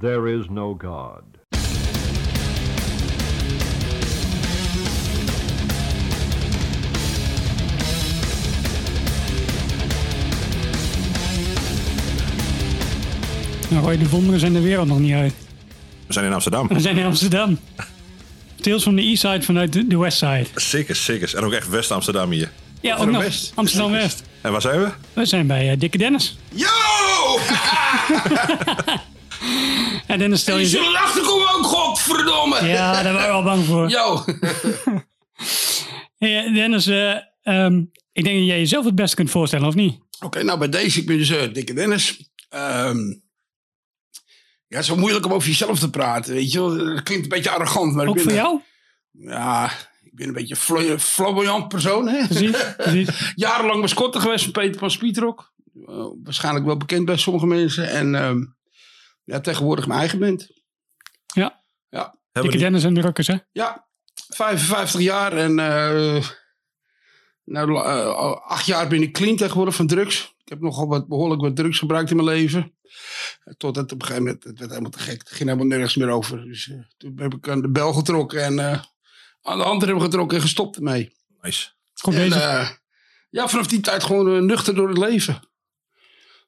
There is no God. Nou, Roy, de wonderen zijn de wereld nog niet uit. We zijn in Amsterdam. We zijn in Amsterdam. Tales from the East Side vanuit de, de West Side. Zeker, zeker. En ook echt West-Amsterdam hier. Ja, ook nog. West. Amsterdam West. En waar zijn we? We zijn bij eh, Dikke Dennis. Yo! En Dennis, stel Je je... zullen achterkomen ook, godverdomme! Ja, daar waren we al bang voor. Yo! Dennis, eh, ehm, ik denk dat jij jezelf het beste kunt voorstellen, of niet? Oké, nou bij deze, ik ben dus eh, Dikke Dennis. Ehm, ja, het is wel moeilijk om over jezelf te praten, weet je wel. Dat klinkt een beetje arrogant, maar Ook ik ben... voor jou? Ja, ik ben een beetje een flamboyant persoon, hè. Precies, precies. Jarenlang mascotte geweest van Peter van Spietrok. Eh, waarschijnlijk wel bekend bij sommige mensen. En ehm, ja, tegenwoordig mijn eigen band. Ja, Ja, Dikke Dennis en de Rukkers, hè? ja 55 jaar en eh, nou, eh, acht jaar ben ik clean tegenwoordig van drugs. Ik heb nogal wat, behoorlijk wat drugs gebruikt in mijn leven. Totdat op een gegeven moment, het werd helemaal te gek. Het ging helemaal nergens meer over. Dus eh, toen heb ik aan de bel getrokken en eh, aan de hand hebben getrokken en gestopt ermee. Nice. Goed En, bezig. ja, vanaf die tijd gewoon nuchter door het leven.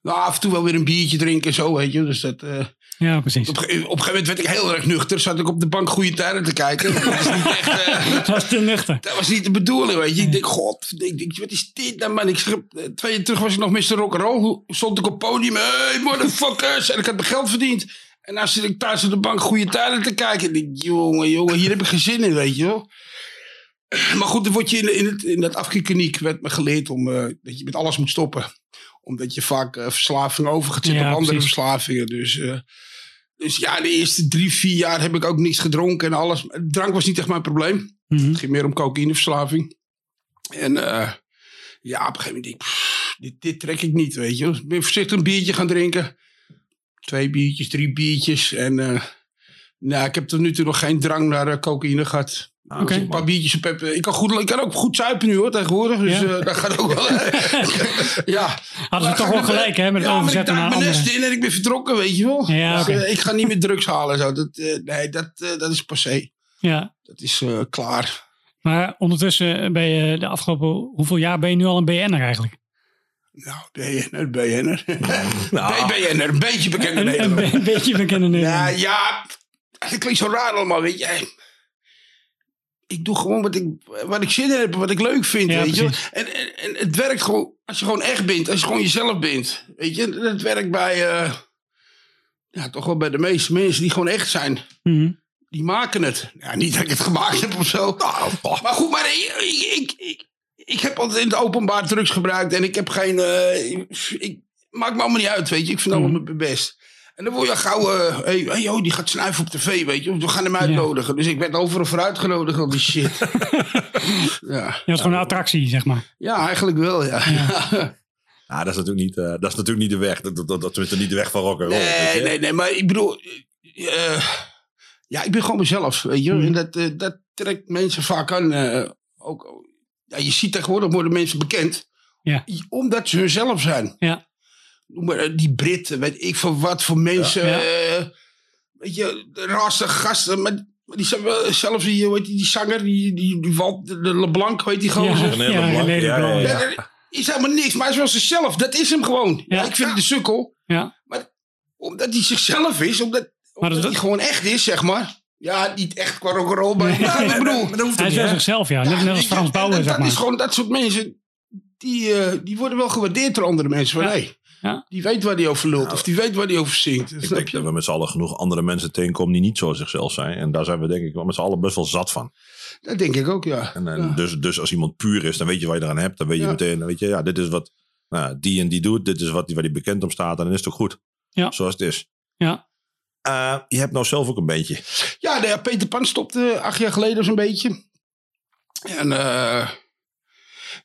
Nou, af en toe wel weer een biertje drinken en zo, weet je. Dus dat, eh, ja, precies. op, op een gegeven moment werd ik heel erg nuchter. Zat ik op de bank goede tijden te kijken. Dat was niet echt... eh, Dat was te nuchter. dat was niet de bedoeling, weet je. Ik denk, god, ik denk, wat is dit nou, man? Ik schreef, eh, twee jaar terug was ik nog Mr. Rock'n'Roll. Stond ik op het podium, hey, motherfuckers. En ik had mijn geld verdiend. En dan zit ik thuis op de bank goede tijden te kijken. En ik denk, jongen, jongen, hier heb ik geen zin in, weet je wel. Maar goed, dan word je in, in, het, in dat afkikaniek werd me geleerd om, dat je met alles moet stoppen. Omdat je vaak eh, verslaving over gaat zitten Ja, op andere precies. verslavingen. Dus, eh, dus ja, de eerste drie, vier jaar heb ik ook niks gedronken en alles. Drank was niet echt mijn probleem. Mhm. Het ging meer om cocaïneverslaving. En eh, ja, op een gegeven moment denk ik, pff, dit, dit trek ik niet, weet je. Ik ben voorzichtig een biertje gaan drinken. Twee biertjes, drie biertjes. En nou, ik heb tot nu toe nog geen drang naar cocaïne gehad. Nou. Een paar biertjes op heb. Ik kan, goed, ik kan ook goed zuipen nu hoor, tegenwoordig. Dus Ja? eh, dat gaat ook wel. ja. Hadden ze toch wel gelijk, hè? Met ja, ik overzetten naar mijn nest anderen. in en ik ben vertrokken, weet je wel. Ja, Dus, eh, ik ga niet meer drugs halen. en Zo. Dat, eh, nee, dat, dat is passé. Ja. Dat is klaar. Maar ondertussen ben je de afgelopen... Hoeveel jaar ben je nu al een BN'er eigenlijk? Nou, BN'er, BN'er. Nou. BN'er, een beetje bekende een, Nederlander. een beetje bekende Ja, Nederlander. ja, dat klinkt zo raar allemaal, weet je. Ik doe gewoon wat ik, wat ik zin in heb, wat ik leuk vind, Ja, weet je. En, en, en het werkt gewoon, als je gewoon echt bent, als je gewoon jezelf bent. Weet je, het werkt bij, eh, ja, toch wel bij de meeste mensen die gewoon echt zijn. Mhm. Die maken het. Ja, niet dat ik het gemaakt heb of zo. Maar goed, maar ik, ik, ik, heb altijd in het openbaar drugs gebruikt. En ik heb geen... eh, ik, maakt me allemaal niet uit, weet je. Ik vind het allemaal best. En dan word je gauw... eh hey, hey, joh, die gaat snuiven op tv, weet je. We gaan hem uitnodigen. Dus ik werd overal voor uitgenodigd al die shit. ja. Je was gewoon een attractie, zeg maar. ja, eigenlijk wel, ja. Ah, dat, is natuurlijk niet, eh, dat is natuurlijk niet de weg. Dat, dat, dat, dat is niet de weg van rock and roll. weet Nee, je. nee, nee, maar ik bedoel, eh, ja, ik ben gewoon mezelf, weet je. Mhm. En dat, eh, dat trekt mensen vaak aan. eh, ook, ja, je ziet tegenwoordig worden mensen bekend, Ja. omdat ze hunzelf zijn. Ja. Noem maar, eh, die Britten, weet ik van wat voor mensen, Ja. eh, weet je, de rasse gasten, maar, maar die zijn wel, zelfs die, hoe heet die, zanger, die, die, die Walt, de, de LeBlanc, weet die gozer. Ja, René ja, Leblanc, René ja, ja, Leblanc. ja. Ja, is helemaal niks, maar hij is wel zichzelf. Dat is hem gewoon. Ja. Ja, ik vind het een sukkel. Ja. Omdat hij zichzelf is. Omdat, Maar omdat dat- hij gewoon echt is, zeg maar. Ja, niet echt qua rock'n'roll, maar ja, ik bedoel... Maar dat hoeft Hij is wel zichzelf, ja. Net, net als weet je, Frans Bauer, en zeg Dat is maar. gewoon dat soort mensen... Die, eh, die worden wel gewaardeerd door andere mensen. Van, Ja. hey, Ja. Die weet waar hij over lult. Of die weet waar hij over zingt. Ik denk je? dat we met z'n allen genoeg andere mensen tegenkomen die niet zo zichzelf zijn. En daar zijn we denk ik wel met z'n allen best wel zat van. Dat denk ik ook, ja. En, en Ja. dus, dus als iemand puur is, dan weet je wat je eraan hebt. Dan weet je Ja. meteen, dan weet je, ja, dit is wat nou, die en die doet. Dit is wat, waar die bekend om staat. En dan is het ook goed. Ja. Zoals het is. Ja. Eh, je hebt nou zelf ook een beetje. Ja, nou ja, Peter Pan stopte acht jaar geleden zo'n beetje. En eh,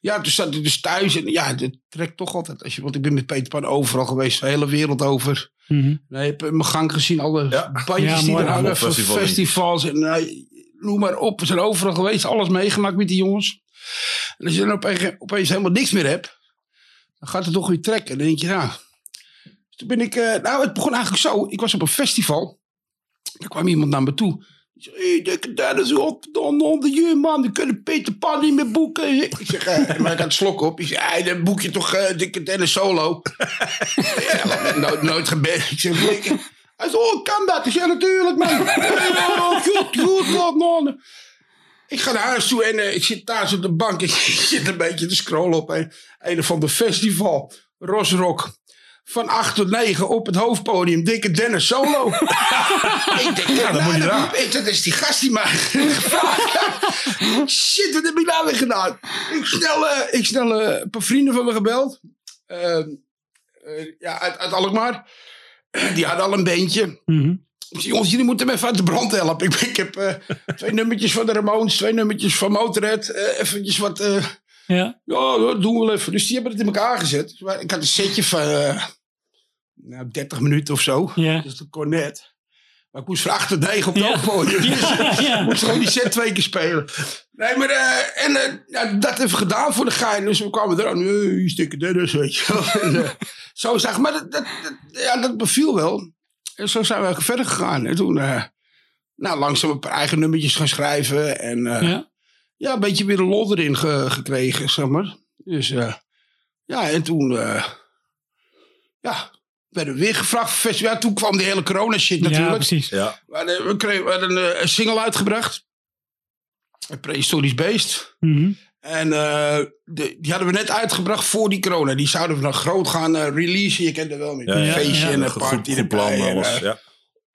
ja, toen zat ik dus thuis. En ja, dat trekt toch altijd. Als je, want ik ben met Peter Pan overal geweest, de hele wereld over. Mhm. Nee, ik heb mijn gang gezien, alle Ja. bandjes Ja, die mooi. er hangen, festivals. En eh, noem maar op, we zijn overal geweest, alles meegemaakt met die jongens. En als je dan opeens, opeens helemaal niks meer hebt, dan gaat het toch weer trekken. Dan denk je, nou, Toen ben ik, eh, nou het begon eigenlijk zo. Ik was op een festival. Daar kwam iemand naar me toe. Hey, dikke Dennis, op dan onder je man. Die kunnen Peter Pan niet meer boeken. Ik zeg, eh, maar ik had het slok op. Ik dan boek je toch eh, dikke Dennis solo. ja, nooit, nooit. Ik zeg. Hij oh, kan dat? Ik zeg, natuurlijk man. Ja, goed, goed, wat man. Ik ga naar huis toe en eh, ik zit thuis op de bank. Ik zit een beetje te scrollen op een, of ander festival. Rosrock. Van 8 tot 9 op het hoofdpodium. Dikke Dennis solo. ik denk, ja, dan moet je daar. Ik, dat is die gast die mij gevraagd Shit, wat heb ik nou weer gedaan? Ik snel, eh, ik snel eh, een paar vrienden van me gebeld. Eh, eh, ja, uit, uit Alkmaar. Die hadden al een beentje. Mhm. Jongens, jullie moeten me even uit de brand helpen. Ik, ik heb eh, twee nummertjes van de Ramones, twee nummertjes van Motorhead. eventjes wat... eh, Ja. ja, dat doen we wel even. Dus die hebben het in elkaar gezet. Ik had een setje van eh, nou, 30 minuten of zo. Ja. Dus dat kon net. Maar ik moest van 8 tot 9 op het Ja. Dus Ja, moest gewoon die set twee keer spelen. Nee, maar eh, en, eh, ja, dat even gedaan voor de gein. Dus we kwamen eraan. Uh, je stikke Dennis, weet je wel. En, eh, zo zag Maar dat, dat, dat- ja, dat beviel wel. En zo zijn we verder gegaan. En toen, nou, langzaam een paar eigen nummertjes gaan schrijven. En Ja. ja, een beetje weer een lol erin ge- gekregen, zeg maar. Dus eh, ja, en toen ja, werden we weer gevraagd voor festival. Ja, toen kwam die hele corona shit ja, natuurlijk. precies. Ja. we, hadden, we, kregen, we hadden een, eh, een single uitgebracht. Een prehistorisch beest. Mhm. En eh, de- die hadden we net uitgebracht voor die corona. Die zouden we dan groot gaan eh, releasen. Je kent het wel met Ja, een ja, feestje ja. en een Goed, party goed plan, erbij. En, alles. eh, Ja.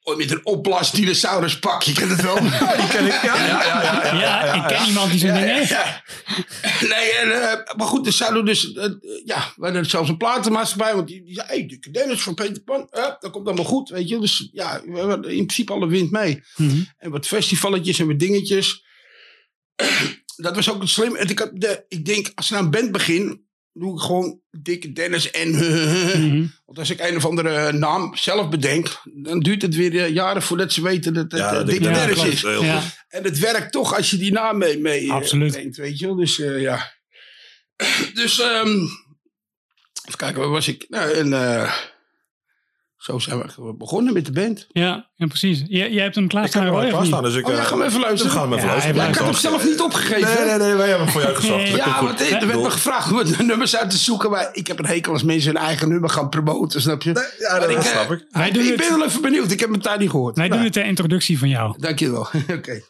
Met een opblas dinosaurus pak. Je kent het wel. ja, die ken ik. Ja, ja, ja, ja, ja. Ja, ik ken iemand die zo'n ding heeft. Ja. Nee, en, eh, maar goed, er zouden dus, eh, ja, we hadden zelfs een platenmaatschappij, want die, die zei, hey, de Dennis van Peter Pan, eh, dat komt allemaal goed, weet je. Dus ja, we hebben in principe alle wind mee. Mhm. En wat festivalletjes en wat dingetjes. dat was ook het slim. En ik, had de, ik denk, als ik naar een band begin, doe ik gewoon dikke Dennis en... Mhm. Want als ik een of andere naam zelf bedenk, dan duurt het weer eh, jaren voordat ze weten dat het Ja, eh, dat dikke Dennis is. Ja. goed. En het werkt toch als je die naam mee, mee eh, Absoluut. weet je wel. Dus eh, ja. Dus, ehm even kijken, waar was ik? Nou, en eh, zo zijn we begonnen met de band. Ja, ja, precies. Jij, jij hebt hem Ik heb klaarstaan, hem dus ik... Oh ja, eh, ga even luisteren. We gaan hem even Ja, luisteren. Ja, ik had hem zelf niet opgegeven. Nee, nee, nee, wij hebben hem voor jou gezocht. Ja, want er werd me gevraagd om de nummers uit te zoeken. Maar ik heb een hekel als mensen hun eigen nummer gaan promoten, snap je? Nee, Ja, dat ik, dat eh, snap ik. Ik het, ben wel even benieuwd. Ik heb het daar niet gehoord. wij doen het ter introductie van jou. Dankjewel. Oké.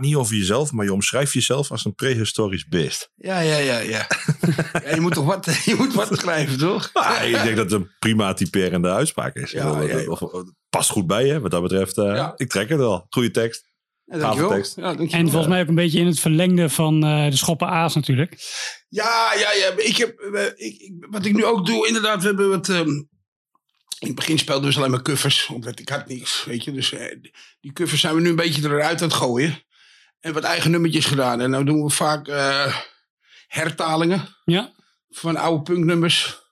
Niet over jezelf, maar je omschrijft jezelf als een prehistorisch beest. Ja, ja, ja, ja. ja je moet toch wat, je moet wat schrijven, toch? Ah, ik denk dat het een prima typerende uitspraak is. Ja, ja, ja. Past goed bij je, wat dat betreft. eh, Ja. Ik trek het wel. Goede tekst. Ja, dankjewel. tekst. Ja, dankjewel. En volgens mij ook een beetje in het verlengde van eh, de schoppen A's natuurlijk. Ja, ja, ja. Ik heb, ik, ik- wat ik nu ook doe, inderdaad, we hebben wat... ehm, in het begin speelden we dus alleen maar covers, omdat ik had niks, weet je. Dus eh, die covers zijn we nu een beetje eruit aan het gooien. En wat eigen nummertjes gedaan. En nou doen we vaak eh, hertalingen Ja, van oude punknummers.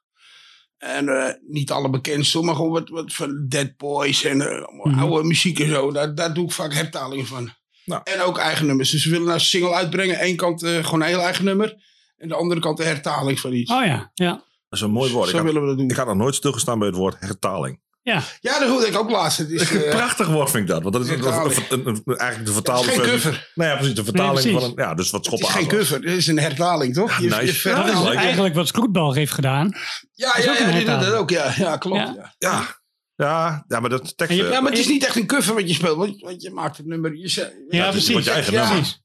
En eh, niet alle bekendste, maar gewoon wat, wat van Dead Boys en eh, Mhm. oude muziek en zo. Daar, daar doe ik vaak hertalingen van. Nou. En ook eigen nummers. Dus we willen nou een single uitbrengen. Eén kant eh, gewoon een heel eigen nummer. En de andere kant een hertaling van iets. oh ja, ja. Dat is een mooi woord. Ik Zo had, willen we dat doen. ik had nog nooit stilgestaan bij het woord hertaling. Ja, Ja, dat hoorde ik ook laatst. Het is, Een eh, prachtig woord vind ik dat. Want dat is een- een- een- een- eigenlijk de het is geen cover. Nou ja, precies. De vertaling precies. van een... Ja, dus wat Het schoppen is geen cover. Het is een hertaling, toch? Ja, nice. vertaalt- dat is eigenlijk wat Scroetbal heeft gedaan. ja, ja, ja, doet dat ook. Ja, ja klopt. Ja. Ja. Ja. Ja, ja, maar dat tekst... Je- Ja, maar het is niet echt een cover wat je speelt. Want, want je maakt het nummer. Je, Ja, het precies. wat je eigen Ja. nummer. Precies.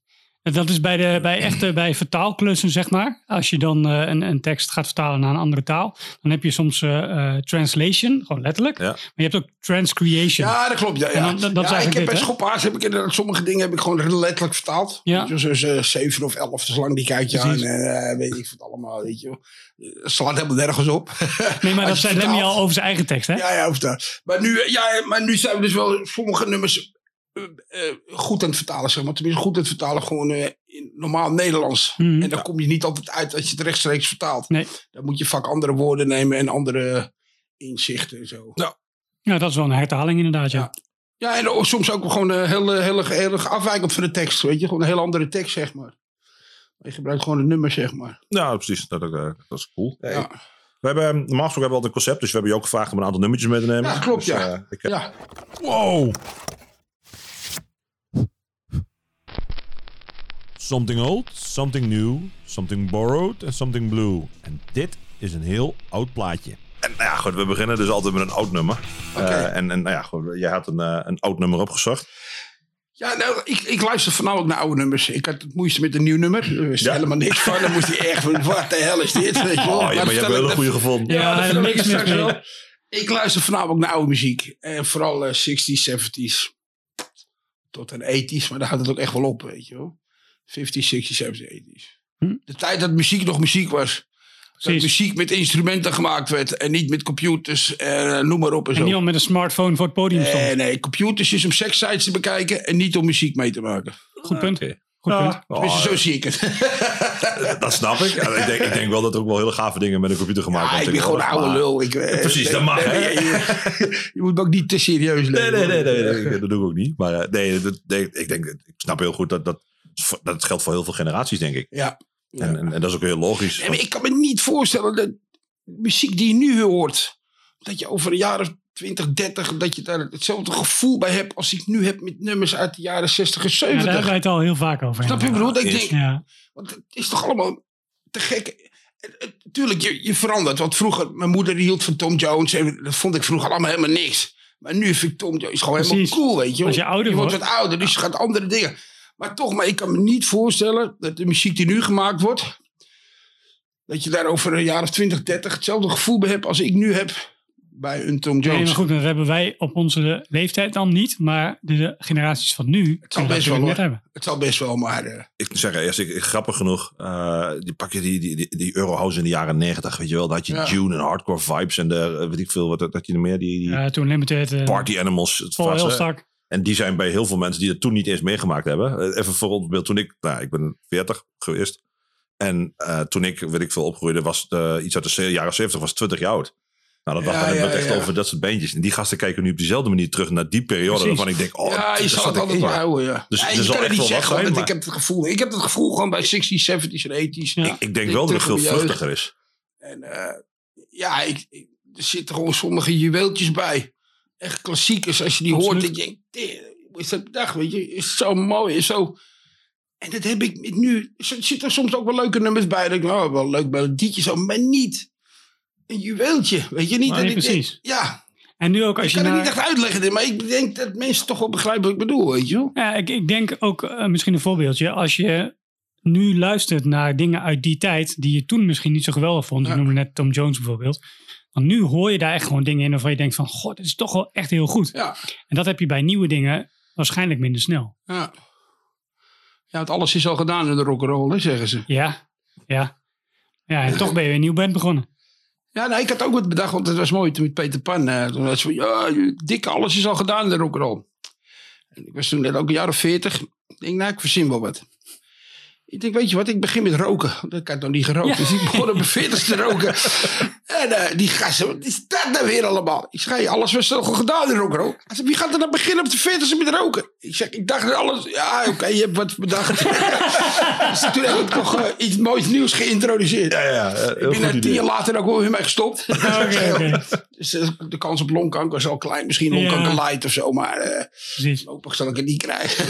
Dat is bij, de, bij echte bij vertaalklussen, zeg maar. Als je dan eh, een, een tekst gaat vertalen naar een andere taal, dan heb je soms eh, eh, translation, gewoon letterlijk. Ja. Maar je hebt ook transcreation. Ja, dat klopt. Ja, ja. dan- dat- dat is ja ik heb bij schoppaars heb ik inderdaad sommige dingen heb ik gewoon letterlijk vertaald. Ja. Je, Zoals eh, zeven of elf, zolang die kijk je aan. En weet ik het allemaal, weet je slaat helemaal nergens op. nee, maar dat zei Lemmy al over zijn eigen tekst, hè? Ja, ja, of dat. Maar nu, ja, maar nu zijn we dus wel sommige nummers goed aan het vertalen, zeg maar. Tenminste, goed aan het vertalen, gewoon eh, in normaal Nederlands. Mhm. En dan kom je niet altijd uit als je het rechtstreeks vertaalt. Nee. Dan moet je vaak andere woorden nemen en andere inzichten en zo. Ja, dat is wel een hertaling inderdaad, ja. Ja. Ja, en soms ook gewoon hele, hele, hele afwijkend van de tekst, weet je. Gewoon een heel andere tekst, zeg maar. Je gebruikt gewoon een nummer, zeg maar. Ja, precies. Dat, eh, dat is cool. Ja, We hebben, normaal gesproken hebben we altijd een concept, dus we hebben je ook gevraagd om een aantal nummertjes mee te nemen. Ja, klopt, Dus, ja. eh, ik, ja. Wow! Something old, something new, something borrowed en something blue. En dit is een heel oud plaatje. En nou ja, goed, we beginnen dus altijd met een oud nummer. Oké. Eh, en, en nou ja, goed, jij had een, eh, een oud nummer opgezocht. Ja, nou, ik, ik luister voornamelijk naar oude nummers. Ik had het moeite met een nieuw nummer. Wist Ja? helemaal niks van. Dan moest hij echt van, wat de hel is dit? Weet je wel. Oh ja, maar je hebt vertel een goede gevonden. Ja, er ik niks straks mis mee. wel. Ik luister voornamelijk naar oude muziek. En vooral eh, 60s, 70s. Tot een 80s, maar daar houdt het ook echt wel op, weet je wel. 50s, 60s, 70s, 80s. Hm. De tijd dat muziek nog muziek was. Dat Precies. muziek met instrumenten gemaakt werd. En niet met computers. En noem maar op en En zo. niemand met een smartphone voor het podium stond. Nee, nee, computers is om sekssites te bekijken en niet om muziek mee te maken. Goed punt. Oké. Goed Ja, punt. oh, Tenminste, zo zie ik het. dat snap ik. Ja, ik, denk, ik denk wel dat er ook wel hele gave dingen met een computer gemaakt Ja, worden. ik ben gewoon een oude lul. Ik, eh, Precies, nee, dat mag, nee, hè? Je, je moet me ook niet te serieus Nee, nemen. nee, nee, nee, nee, dat doe ik ook niet. Maar eh, nee, dat, nee, ik denk, ik snap heel goed dat, dat dat geldt voor heel veel generaties, denk ik. Ja. ja. En, en, en dat is ook heel logisch. Nee, maar ik kan me niet voorstellen dat muziek die je nu hoort, dat je over een jaar of 20, 30, dat je daar hetzelfde gevoel bij hebt als ik nu heb met nummers uit de jaren 60 en Ja, daar 70. hebben wij het al heel vaak over. Snap je wat ik bedoel? Dat ik denk, Ja, Want het is toch allemaal te gek. Tuurlijk, je, je verandert. Want vroeger, mijn moeder die hield van Tom Jones. En dat vond ik vroeger allemaal helemaal niks. Maar nu vind ik Tom Jones gewoon helemaal cool, weet je. Als je ouder wordt wordt. wat ouder, dus je gaat andere dingen. Maar toch, maar ik kan me niet voorstellen dat de muziek die nu gemaakt wordt... dat je daar over een jaar of 20, 30 hetzelfde gevoel bij hebt als ik nu heb bij een Tom Nee, Jones. maar goed, dat hebben wij op onze leeftijd dan niet. Maar de, generaties van nu, Het zal best wel net hebben. Het zal best wel, maar... eh, Ik zeg eerst, ik, ik- grappig genoeg, eh, die pak je die, die, die, die Eurohouse in de jaren negentig, weet je wel. Dat had je Ja. June en hardcore vibes en de, eh, weet ik veel, wat dat je er meer, die, die Ja, toen Limited, party animals. Het Paul was, hè. Elstak. En die zijn bij heel veel mensen die het toen niet eens meegemaakt hebben. Eh, Even voor ons beeld, toen ik, nou, ik ben 40 geweest. En eh, toen ik, weet ik veel, opgroeide, was eh, iets uit de jaren 70, was 20 jaar oud. Nou, dat Ja, dacht ik ja, echt ja. over dat soort bandjes. En die gasten kijken nu op diezelfde manier terug naar die periode. Precies. Waarvan ik denk, oh, ja, je dat zal het altijd wel ja. houden, ja. Dus ja, je zal kan het echt niet wel wat zeggen, zijn, want maar- ik heb het gevoel. Ik heb het gevoel gewoon bij 60s, 70s en 80s. Ja. Ik, ik denk Ik wel dat het veel vruchtiger is. En eh, ja, ik, ik- er zitten gewoon sommige juweeltjes bij. Echt klassiekers. Als je die Absoluut. hoort, denk je, "Tering, hoe is dat bedacht, weet je. Is zo mooi, is zo... En dat heb ik nu... Er zitten soms ook wel leuke nummers bij. Dat ik, oh, wel een leuk melodietje zo, maar niet een juweeltje. Weet je niet? Nee, dat ik denk, precies. ja, En nu ook als Ik je kan het niet echt uitleggen, maar ik denk dat mensen toch wel begrijpen wat ik bedoel, weet je wel. Ja, ik, ik denk ook eh, misschien een voorbeeldje. Als je nu luistert naar dingen uit die tijd die je toen misschien niet zo geweldig vond. Ja. noemde net Tom Jones bijvoorbeeld. Want nu hoor je daar echt gewoon dingen in waarvan je denkt van... God, dit is toch wel echt heel goed. Ja, En dat heb je bij nieuwe dingen waarschijnlijk minder snel. ja. Ja, want alles is al gedaan in de rock'n'roll, zeggen ze. Ja, ja. Ja, en toch ben je weer een nieuw band begonnen. Ja, nee, ik had ook wat bedacht, want het was mooi toen met Peter Pan. eh, toen was van, ja, dikke, alles is al gedaan in de rock'n'roll. En ik was toen net ook een jaar of veertig. Ik denk, nou, ik verzin wel wat. Ik denk, weet je wat, ik begin met roken. Want Ik had nog niet gerookt, Ja. dus ik begon op mijn veertigste te roken. En eh, die gasten, wat is dat nou weer allemaal? Ik zei, alles was al gedaan in? Hij zei, wie gaat er dan beginnen op de veertigste met roken? Ik zeg, ik dacht dat alles, ja, oké, je hebt wat bedacht. dus toen heb ik toch eh, iets moois nieuws geïntroduceerd. Ja, ja, Ik ben er tien jaar later ook weer mee gestopt. Oké, oké. Dus eh, de kans op longkanker is al klein. Misschien longkanker Ja. light of zo. Maar eh Precies. hopelijk zal ik het niet krijgen.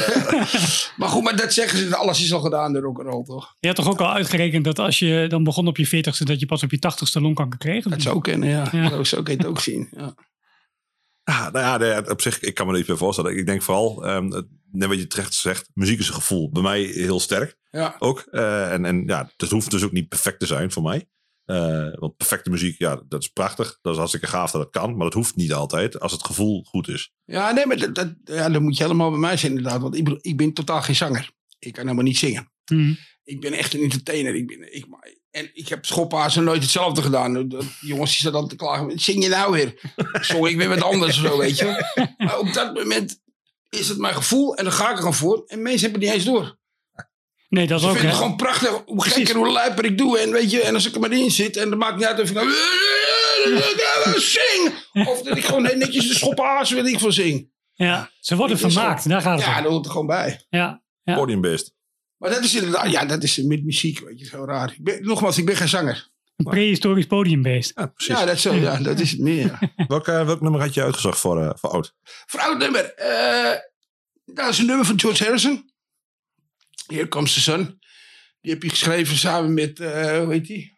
maar goed, maar dat zeggen ze. Alles is al gedaan, de rock'n'roll toch? Je had toch ook al uitgerekend dat als je dan begon op je veertigste... dat je pas op je tachtigste longkanker kreeg? Dat zou kennen, ja. Ja. Zo, zo kan je het ook zien. Ja. Ja, nou ja, nee, op zich, ik kan me er iets bij voorstellen. Ik denk vooral, ehm, het- net wat je terecht zegt, muziek is een gevoel. Bij mij heel sterk Ja. ook. Eh, en, en ja, het hoeft dus ook niet perfect te zijn voor mij. Eh, want perfecte muziek, ja, dat is prachtig. Dat is hartstikke gaaf dat het kan. Maar dat hoeft niet altijd als het gevoel goed is. ja, nee, maar dat, dat, ja, dat moet je helemaal bij mij zijn inderdaad. Want ik, bedoel, ik ben totaal geen zanger. Ik kan helemaal niet zingen. Hm. Ik ben echt een entertainer. Ik ben, ik, en ik heb schoppazen nooit hetzelfde gedaan. Dat, jongens die staan dan te klagen. Zing je nou weer? Sorry, ik ben wat anders of zo, weet je. Maar op dat moment is het mijn gevoel. En dan ga ik er gewoon voor. En mensen hebben het niet eens door. Nee, dat Ze ook. vinden hè? het gewoon prachtig. Hoe Precies. gek en hoe lijper ik doe. En weet je, en als ik er maar in zit. En dan maakt niet uit of ik nou... Zing! Of dat ik gewoon netjes de schoppazen weet ik van zing. Ja, ze worden is vermaakt. Daar gaat het Ja, om. dat hoort er gewoon bij. Ja, Ja. Podiumbeest. Maar dat is inderdaad... Ja, dat is met muziek, weet je. Zo raar. Ik ben, nogmaals, ik ben geen zanger. een prehistorisch podiumbeest. Ja, precies. Ja, dat, zo, ja, dat is het meer. ja. welk, welk nummer had je uitgezocht voor, eh, voor oud? Voor oud nummer. eh, dat is een nummer van George Harrison. Here Comes the Sun. Die heb je geschreven samen met, eh hoe heet die?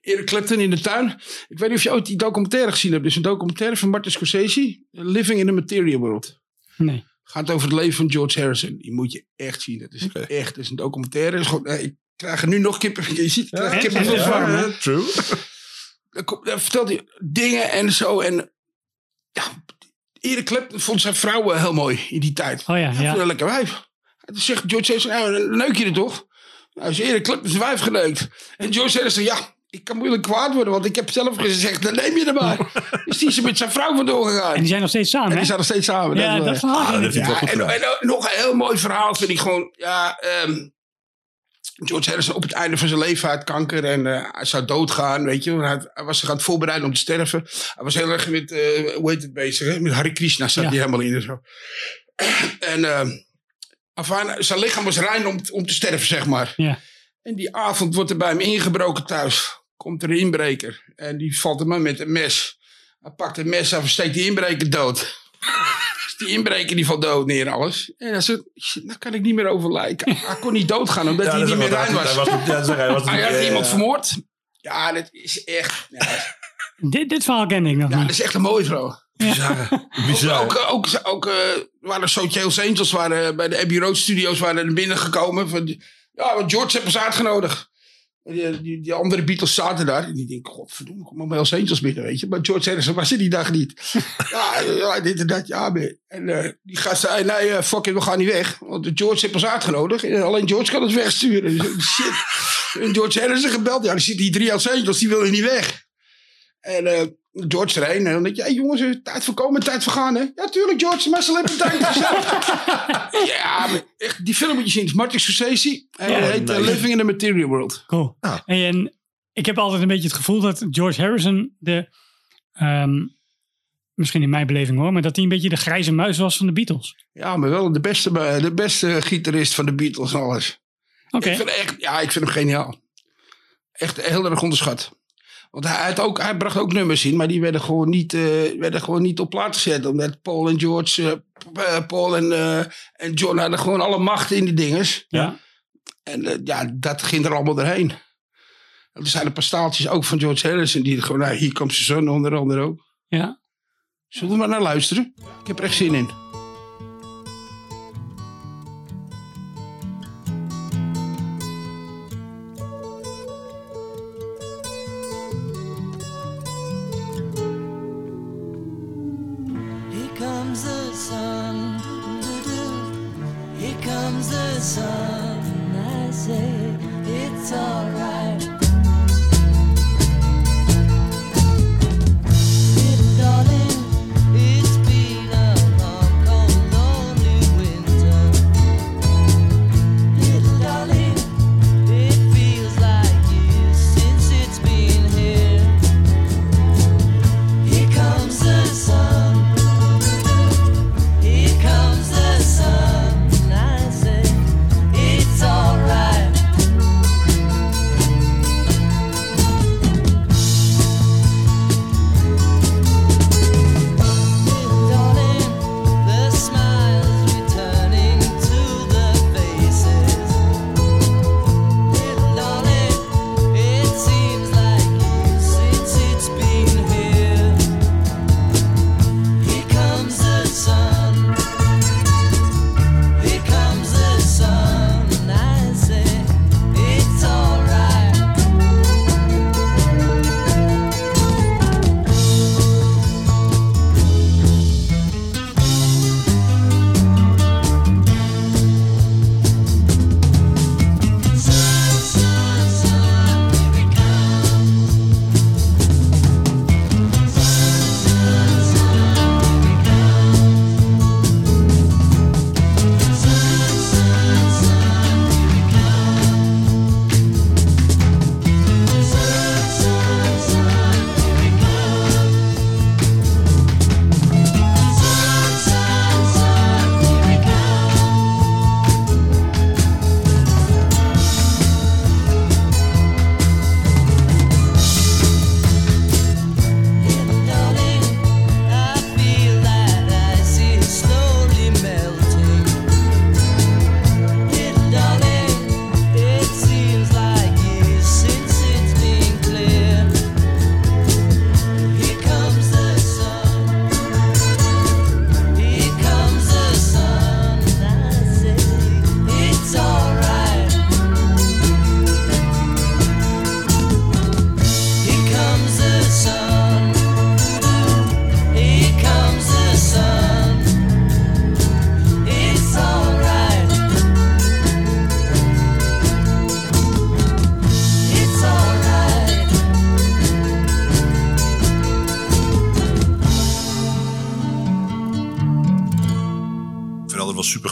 Eric Clapton in de tuin. Ik weet niet of je ooit die documentaire gezien hebt. Het is een documentaire van Martin Scorsese. Living in a Material World. Nee. Gaat over het leven van George Harrison. Die moet je echt zien. Het is echt het is een documentaire. Is gewoon, eh, ik krijg er nu nog kippen. Je ziet, ik krijg Ja, kippen en- van true. Dan, vertelt hij dingen en zo. En ja, Eric Clapton vond zijn vrouwen heel mooi in die tijd. Oh ja, ja. een lekker wijf. En toen zegt George Harrison, nou, neuk je er toch? Nou, is Eric Clapton zijn wijf geneukt. En George Harrison, ja, ik kan moeilijk kwaad worden, want ik heb zelf gezegd, dan neem je er maar. dus die is er met zijn vrouw vandoor gegaan. En die zijn nog steeds samen, En hè? die zijn nog steeds samen. Ja, dat verhaal Ah, dat ja. en, gedaan. en, en nog een heel mooi verhaal vind ik gewoon. Ja, ehm, George Harrison op het einde van zijn leven had kanker en eh, hij zou doodgaan, weet je. Hij, had- hij was zich aan het voorbereiden om te sterven. Hij was heel erg met, eh hoe heet het bezig, hè? met Hare Krishna zat Ja. hij helemaal in en zo. en ehm, enfin, zijn lichaam was rein om, om te sterven, zeg maar. Ja. En die avond wordt er bij hem ingebroken thuis. Komt er een inbreker en die valt hem aan met een mes. Hij pakt het mes af en steekt die inbreker dood. Dus die inbreker die valt dood neer en alles. En hij zegt, nou kan ik niet meer overlijden. Hij kon niet doodgaan omdat hij dat niet meer rein was. Hij was, ja, zeg, hij was Hij had ja, iemand ja. vermoord. Ja, dat is echt... Ja, Dit, dit verhaal ken ik nog ja, dat niet. is echt een mooie vrouw. Bizar. Bizar. Ook, ook, ook, ook eh, waren Hells Angels waren, bij de Abbey Road Studios waren er binnengekomen. Van, die- ja, want George heeft ons uitgenodigd. En Die, die, die andere Beatles zaten daar. En die denken, godverdomme, kom maar bij Angels binnen, weet je. Maar George Harrison was er die dag niet. ja, ja, dit en dat, ja. maar- En eh, die gast zei, nee, eh, fuck it, we gaan niet weg. Want George heeft ons uitgenodigd. En alleen George kan ons wegsturen. Dus, shit. En George Harrison gebeld. Ja, er zitten die drie Angels, die willen niet weg. En eh, George erheen. En dan denk je, hey, jongens, eh, tijd voor komen, tijd voor gaan. Hè? Ja, tuurlijk, George, maar ze hebben tijd Ja, maar echt, die film moet je zien. Het is Martin Scorsese. En Ja, heet eh, nice. Living in the Material World. Cool. Ah. En ik heb altijd een beetje het gevoel dat George Harrison de... ehm, misschien in mijn beleving hoor, maar dat hij een beetje de grijze muis was van de Beatles. Ja, maar wel de beste, eh, de beste gitarist van de Beatles en alles. Oké. Ik vind echt, ja, ik vind hem geniaal. Echt heel erg onderschat. Want hij, had ook, hij bracht ook nummers in, maar die werden gewoon niet, eh, werden gewoon niet op plaat gezet. Omdat Paul en George, eh, eh, Paul en, en John hadden gewoon alle macht in die dinges. Ja. En ja, dat ging er allemaal doorheen. Er zijn een paar staaltjes ook van George Harrison, die gewoon, nou, hier komt zijn zoon onder andere ook. Ja. Zullen we maar naar luisteren? Ik heb er echt zin in.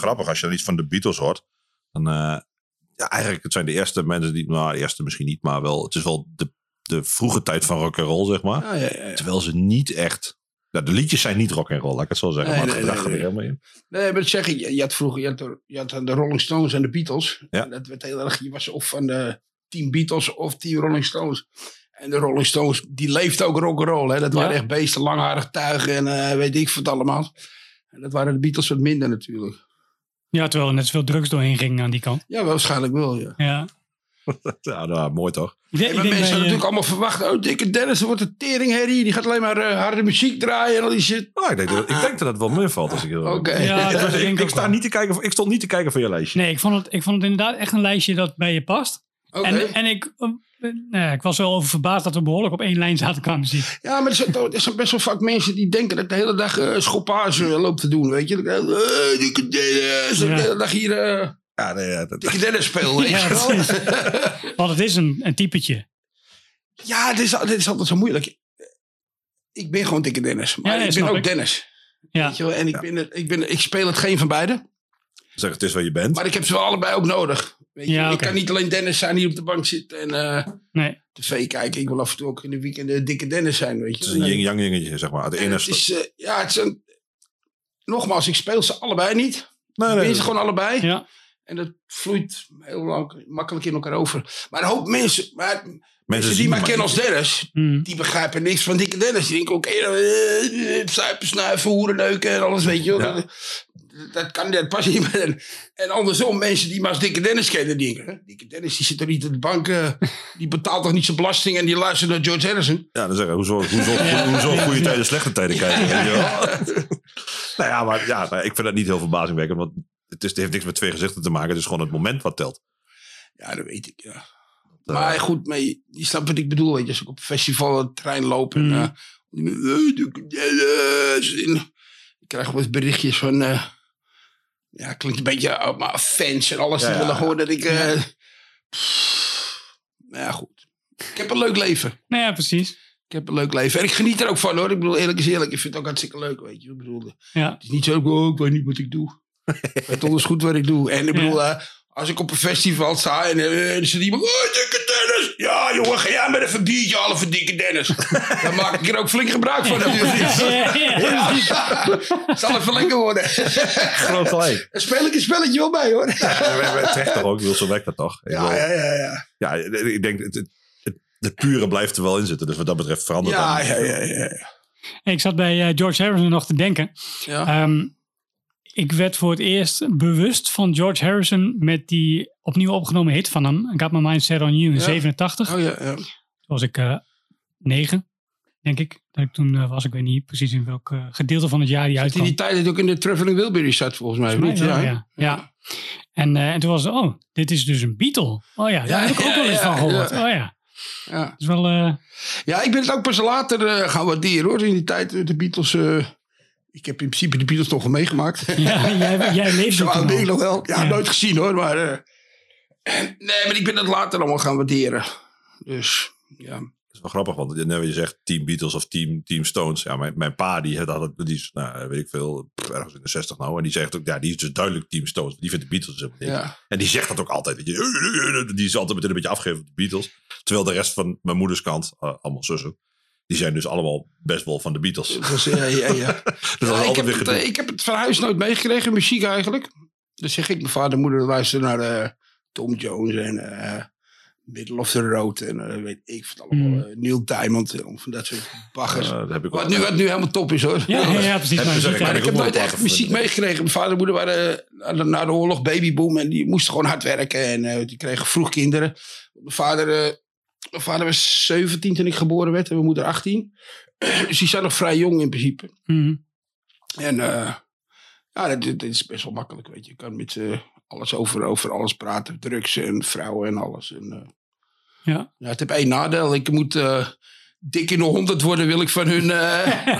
Grappig als je dan iets van de Beatles hoort. Dan, eh, ja, eigenlijk, het zijn de eerste mensen die, nou, de eerste misschien niet, maar wel, het is wel de, de vroege tijd van rock and roll, zeg maar. Ja, ja, ja. Terwijl ze niet echt, nou, de liedjes zijn niet rock and roll, laat ik het zo zeggen, Nee, maar het nee, gedrag nee, er helemaal in. Nee, maar zeg. Je, je had vroeger je had, de- je had de Rolling Stones en de Beatles. En dat werd heel erg. Je was of van de team Beatles of team Rolling Stones. En de Rolling Stones, die leefde ook rock'n'roll. hè. Dat waren echt beesten, langharig tuigen en eh, weet ik wat allemaal. En dat waren de Beatles wat minder natuurlijk. Ja, terwijl er net zoveel drugs doorheen gingen aan die kant. Ja, waarschijnlijk wel, ja. Ja. Ja, nou, mooi toch? Ik denk- Hey, mensen hadden eh, natuurlijk allemaal verwacht. Oh, dikke Dennis, er wordt een teringherrie. Die gaat alleen maar eh, harde muziek draaien en al die shit. Nou, ik, denk dat, ik denk dat het wel meevalt als ik heel Oké. Ja, ik, sta niet te kijken, ik stond niet te kijken voor je lijstje. Nee, ik vond, het, ik vond het inderdaad echt een lijstje dat bij je past. En, en ik, eh, nou ja, ik was wel over verbaasd dat we behoorlijk op één lijn zaten qua muziek. Ja, maar er zijn, er zijn best wel vaak mensen die denken dat ik de hele dag uh, schoppage loop te doen, weet je. Dat ik, eh, dikke Dennis, dat ik de hele dag hier eh Ja, nee, ja, dat, dikke Dennis speel, weet Ja. Want het is een, een typetje. Ja, dit is, dit is altijd zo moeilijk. Ik ben gewoon dikke Dennis, maar Ja, ik ben ook ik. Dennis. Ja. Weet je wel? En ik, ben, ik, ben, ik speel het geen van beide, zeg het is wat je bent. maar ik heb ze wel allebei ook nodig. Weet je? Ja, Ik oké. kan niet alleen Dennis zijn hier op de bank zitten en eh, Nee. tv kijken. Ik wil af en toe ook in de weekend de dikke Dennis zijn, weet je Het is een yin-yang dingetje, zeg maar. De het is, eh, ja, het is een, nogmaals, ik speel ze allebei niet. Nee, Ik nee, ben ze gewoon allebei. Ja. En dat vloeit heel lang, makkelijk in elkaar over. Maar een hoop mensen, maar mensen die zien mij kennen als Dennis, Mm. die begrijpen niks van dikke Dennis. Die denken ook, eh, eh, zuipen, snuiven, hoeren neuken en alles, weet je wel. Ja. Dat, kan dat past niet meer. En, andersom, mensen die maar als Dikke Dennis kennen, die denken, hè, Dikke Dennis die zit er niet op de bank, eh, die betaalt toch niet zijn belasting en die luistert naar George Harrison. Ja, dan zeggen hoezo, hoezo, hoezo goede tijden, slechte tijden kijken. wel. nou ja, maar ja, ik vind dat niet heel verbazingwekkend. Want het, is, het heeft niks met twee gezichten te maken. Het is gewoon het moment wat telt. Ja, dat weet ik, ja. Maar goed, maar je, je snapt wat ik bedoel. Weet je, als ik op een festival een trein loop en... Mm. eh, eh, en ik krijg wel eens berichtjes van... eh, ja, klinkt een beetje uit maar fans en alles. Ja, die ja. willen gewoon dat ik... eh, pff, nou ja, goed. Ik heb een leuk leven. Nou ja, precies. Ik heb een leuk leven. En ik geniet er ook van hoor. Ik bedoel, eerlijk is eerlijk. Ik vind het ook hartstikke leuk, weet je. Ik bedoel, Ja. het is niet zo, oh, ik weet niet wat ik doe. ik weet donders goed wat ik doe. En ik bedoel, eh, als ik op een festival sta en eh, er zit iemand, oh, dikke Dennis. Ja, jongen, ga jij met even een biertje halen voor dikke Dennis. Dan maak ik er ook flink gebruik van natuurlijk. Ja, ja. Ja, zal even lekker worden. Groot gelijk. Speel ik een spelletje wel bij hoor. Terecht toch ook, wil zo werkt dat toch? Ik Ja, ja, ja. Ja, ja, ik denk, het, het, het, het pure blijft er wel in zitten. Dus wat dat betreft verandert ja, dat ja, ja, ja, ja. Ik zat bij eh, George Harrison nog te denken. Ja. Ehm, ik werd voor het eerst bewust van George Harrison met die opnieuw opgenomen hit van hem. Got My Mind Set On You in Ja. 87. Oh ja, ja. Toen was ik eh, negen, denk ik. Dat ik toen eh, was, ik weet niet precies in welk eh, gedeelte van het jaar die In uitkwam. die tijd dat ook in de Traveling Wilburys zat volgens mij. Volgens mij wel, Ja, ja. En, en toen was het, oh, dit is dus een Beatle. Oh ja, daar heb ik ook wel eens van gehoord. ja. Oh ja, ja. is wel... Ja, ik ben het ook pas later gaan waarderen hoor. In die tijd, de Beatles. Ik heb in principe de Beatles nog wel meegemaakt. ja, jij, jij leefde Zo oud ben ik nog wel. Ja, Ja. nooit gezien hoor. Maar, eh, nee, maar ik ben het later allemaal gaan waarderen. Dus ja. Dat is wel grappig, want je, je zegt Team Beatles of Team, team Stones. Ja, mijn, mijn pa die, had altijd, die is, nou, weet ik veel, ergens in de 60 nou. En die zegt ook, ja, die is dus duidelijk Team Stones. Die vindt de Beatles helemaal niet. ja. En die zegt dat ook altijd. Weet je. Die is altijd meteen een beetje afgegeven op de Beatles. Terwijl de rest van mijn moeders kant, eh, allemaal zussen, die zijn dus allemaal best wel van de Beatles. Was, ja, ja, ja. Dus dat is Ja, ik, heb weer het, ik heb het van huis nooit meegekregen, muziek eigenlijk. Dus zeg ik, mijn vader en moeder luisteren naar eh, Tom Jones en eh Middle of the Road en eh, weet ik wat allemaal. Eh, Neil Diamond en van dat soort baggers. Dat heb ik wat, nu, wat nu helemaal top is hoor. Ja, ja, ja, precies. Heb Maar muziek, ik heb nooit echt muziek meegekregen. Mijn vader en moeder waren na de, na de oorlog babyboom. En die moesten gewoon hard werken. En die kregen vroeg kinderen. Mijn vader, mijn vader was 17 toen ik geboren werd. En mijn moeder 18. dus die zijn nog vrij jong in principe. Mhm. En eh, ja, dat, dat is best wel makkelijk. Weet je. je kan met ze alles over, over alles praten. Drugs en vrouwen en alles. En, eh, Ja. ja, het heeft één nadeel. Ik moet eh, dik in de honderd worden. Wil ik van hun, eh,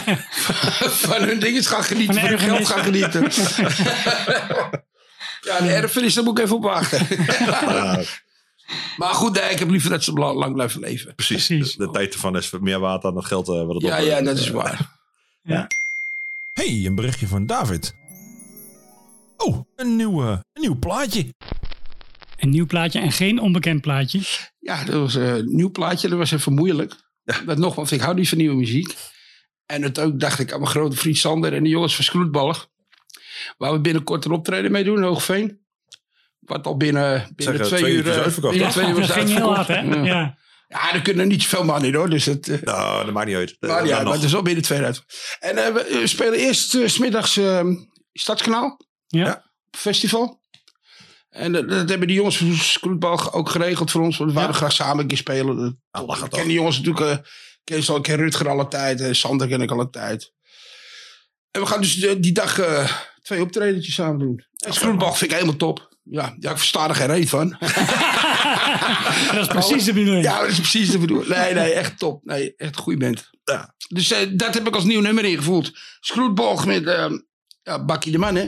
van hun dingen gaan genieten. Van hun geld gaan genieten. ja, de erfenis, daar moet ik even op wachten. Ja, maar goed, nee, ik heb liever dat ze lang, lang blijven leven. precies. Precies. De, de tijd ervan is meer waard dan het geld eh, wat het Ja, ja, dat is Eh, waar. hey, een berichtje van David. Oh, een nieuw, een nieuw plaatje. Een nieuw plaatje en geen onbekend plaatje. Ja, dat was eh, een nieuw plaatje. Dat was even moeilijk. Dat nogmaals, ik hou niet van nieuwe muziek. En het ook dacht ik aan mijn grote vriend Sander en de jongens van Skroetballig. Waar we binnenkort een optreden mee doen in Hoogveen. Wat al binnen, binnen Zeg, twee, twee uur... uur is eh, uitverkocht, binnen twee uur dat ging heel hard, uitverkocht. hè? Ja. Ja. Ja, er kunnen niet zoveel man in hoor. Dus het, eh, Nou, dat maakt niet uit. maar Eh, ja, maar het is wel binnen twee uur uit. En eh, we eh, spelen eerst eh, 's smiddags eh, Stadskanaal. Ja. Festival. En eh, dat hebben die jongens van Skroetbal ook geregeld voor ons. Want we wouden graag samen een keer spelen. Dat- Ah, lachen ik toch. ken die jongens natuurlijk. eh, Ik ken, ze al- ik ken Rutger alle tijd. eh, Sander ken ik alle tijd. En we gaan dus eh, die dag eh, twee optredentjes samen doen. En vind ik helemaal top. Ja, ja, ik versta er geen reet van. Dat is precies de bedoeling. Ja, dat is precies de bedoeling. Nee, nee, echt top. Nee, echt een goede band. Ja. Dus eh, dat heb ik als nieuw nummer ingevoerd. Schroetbolg met eh, ja, Bakkie de Man, hè.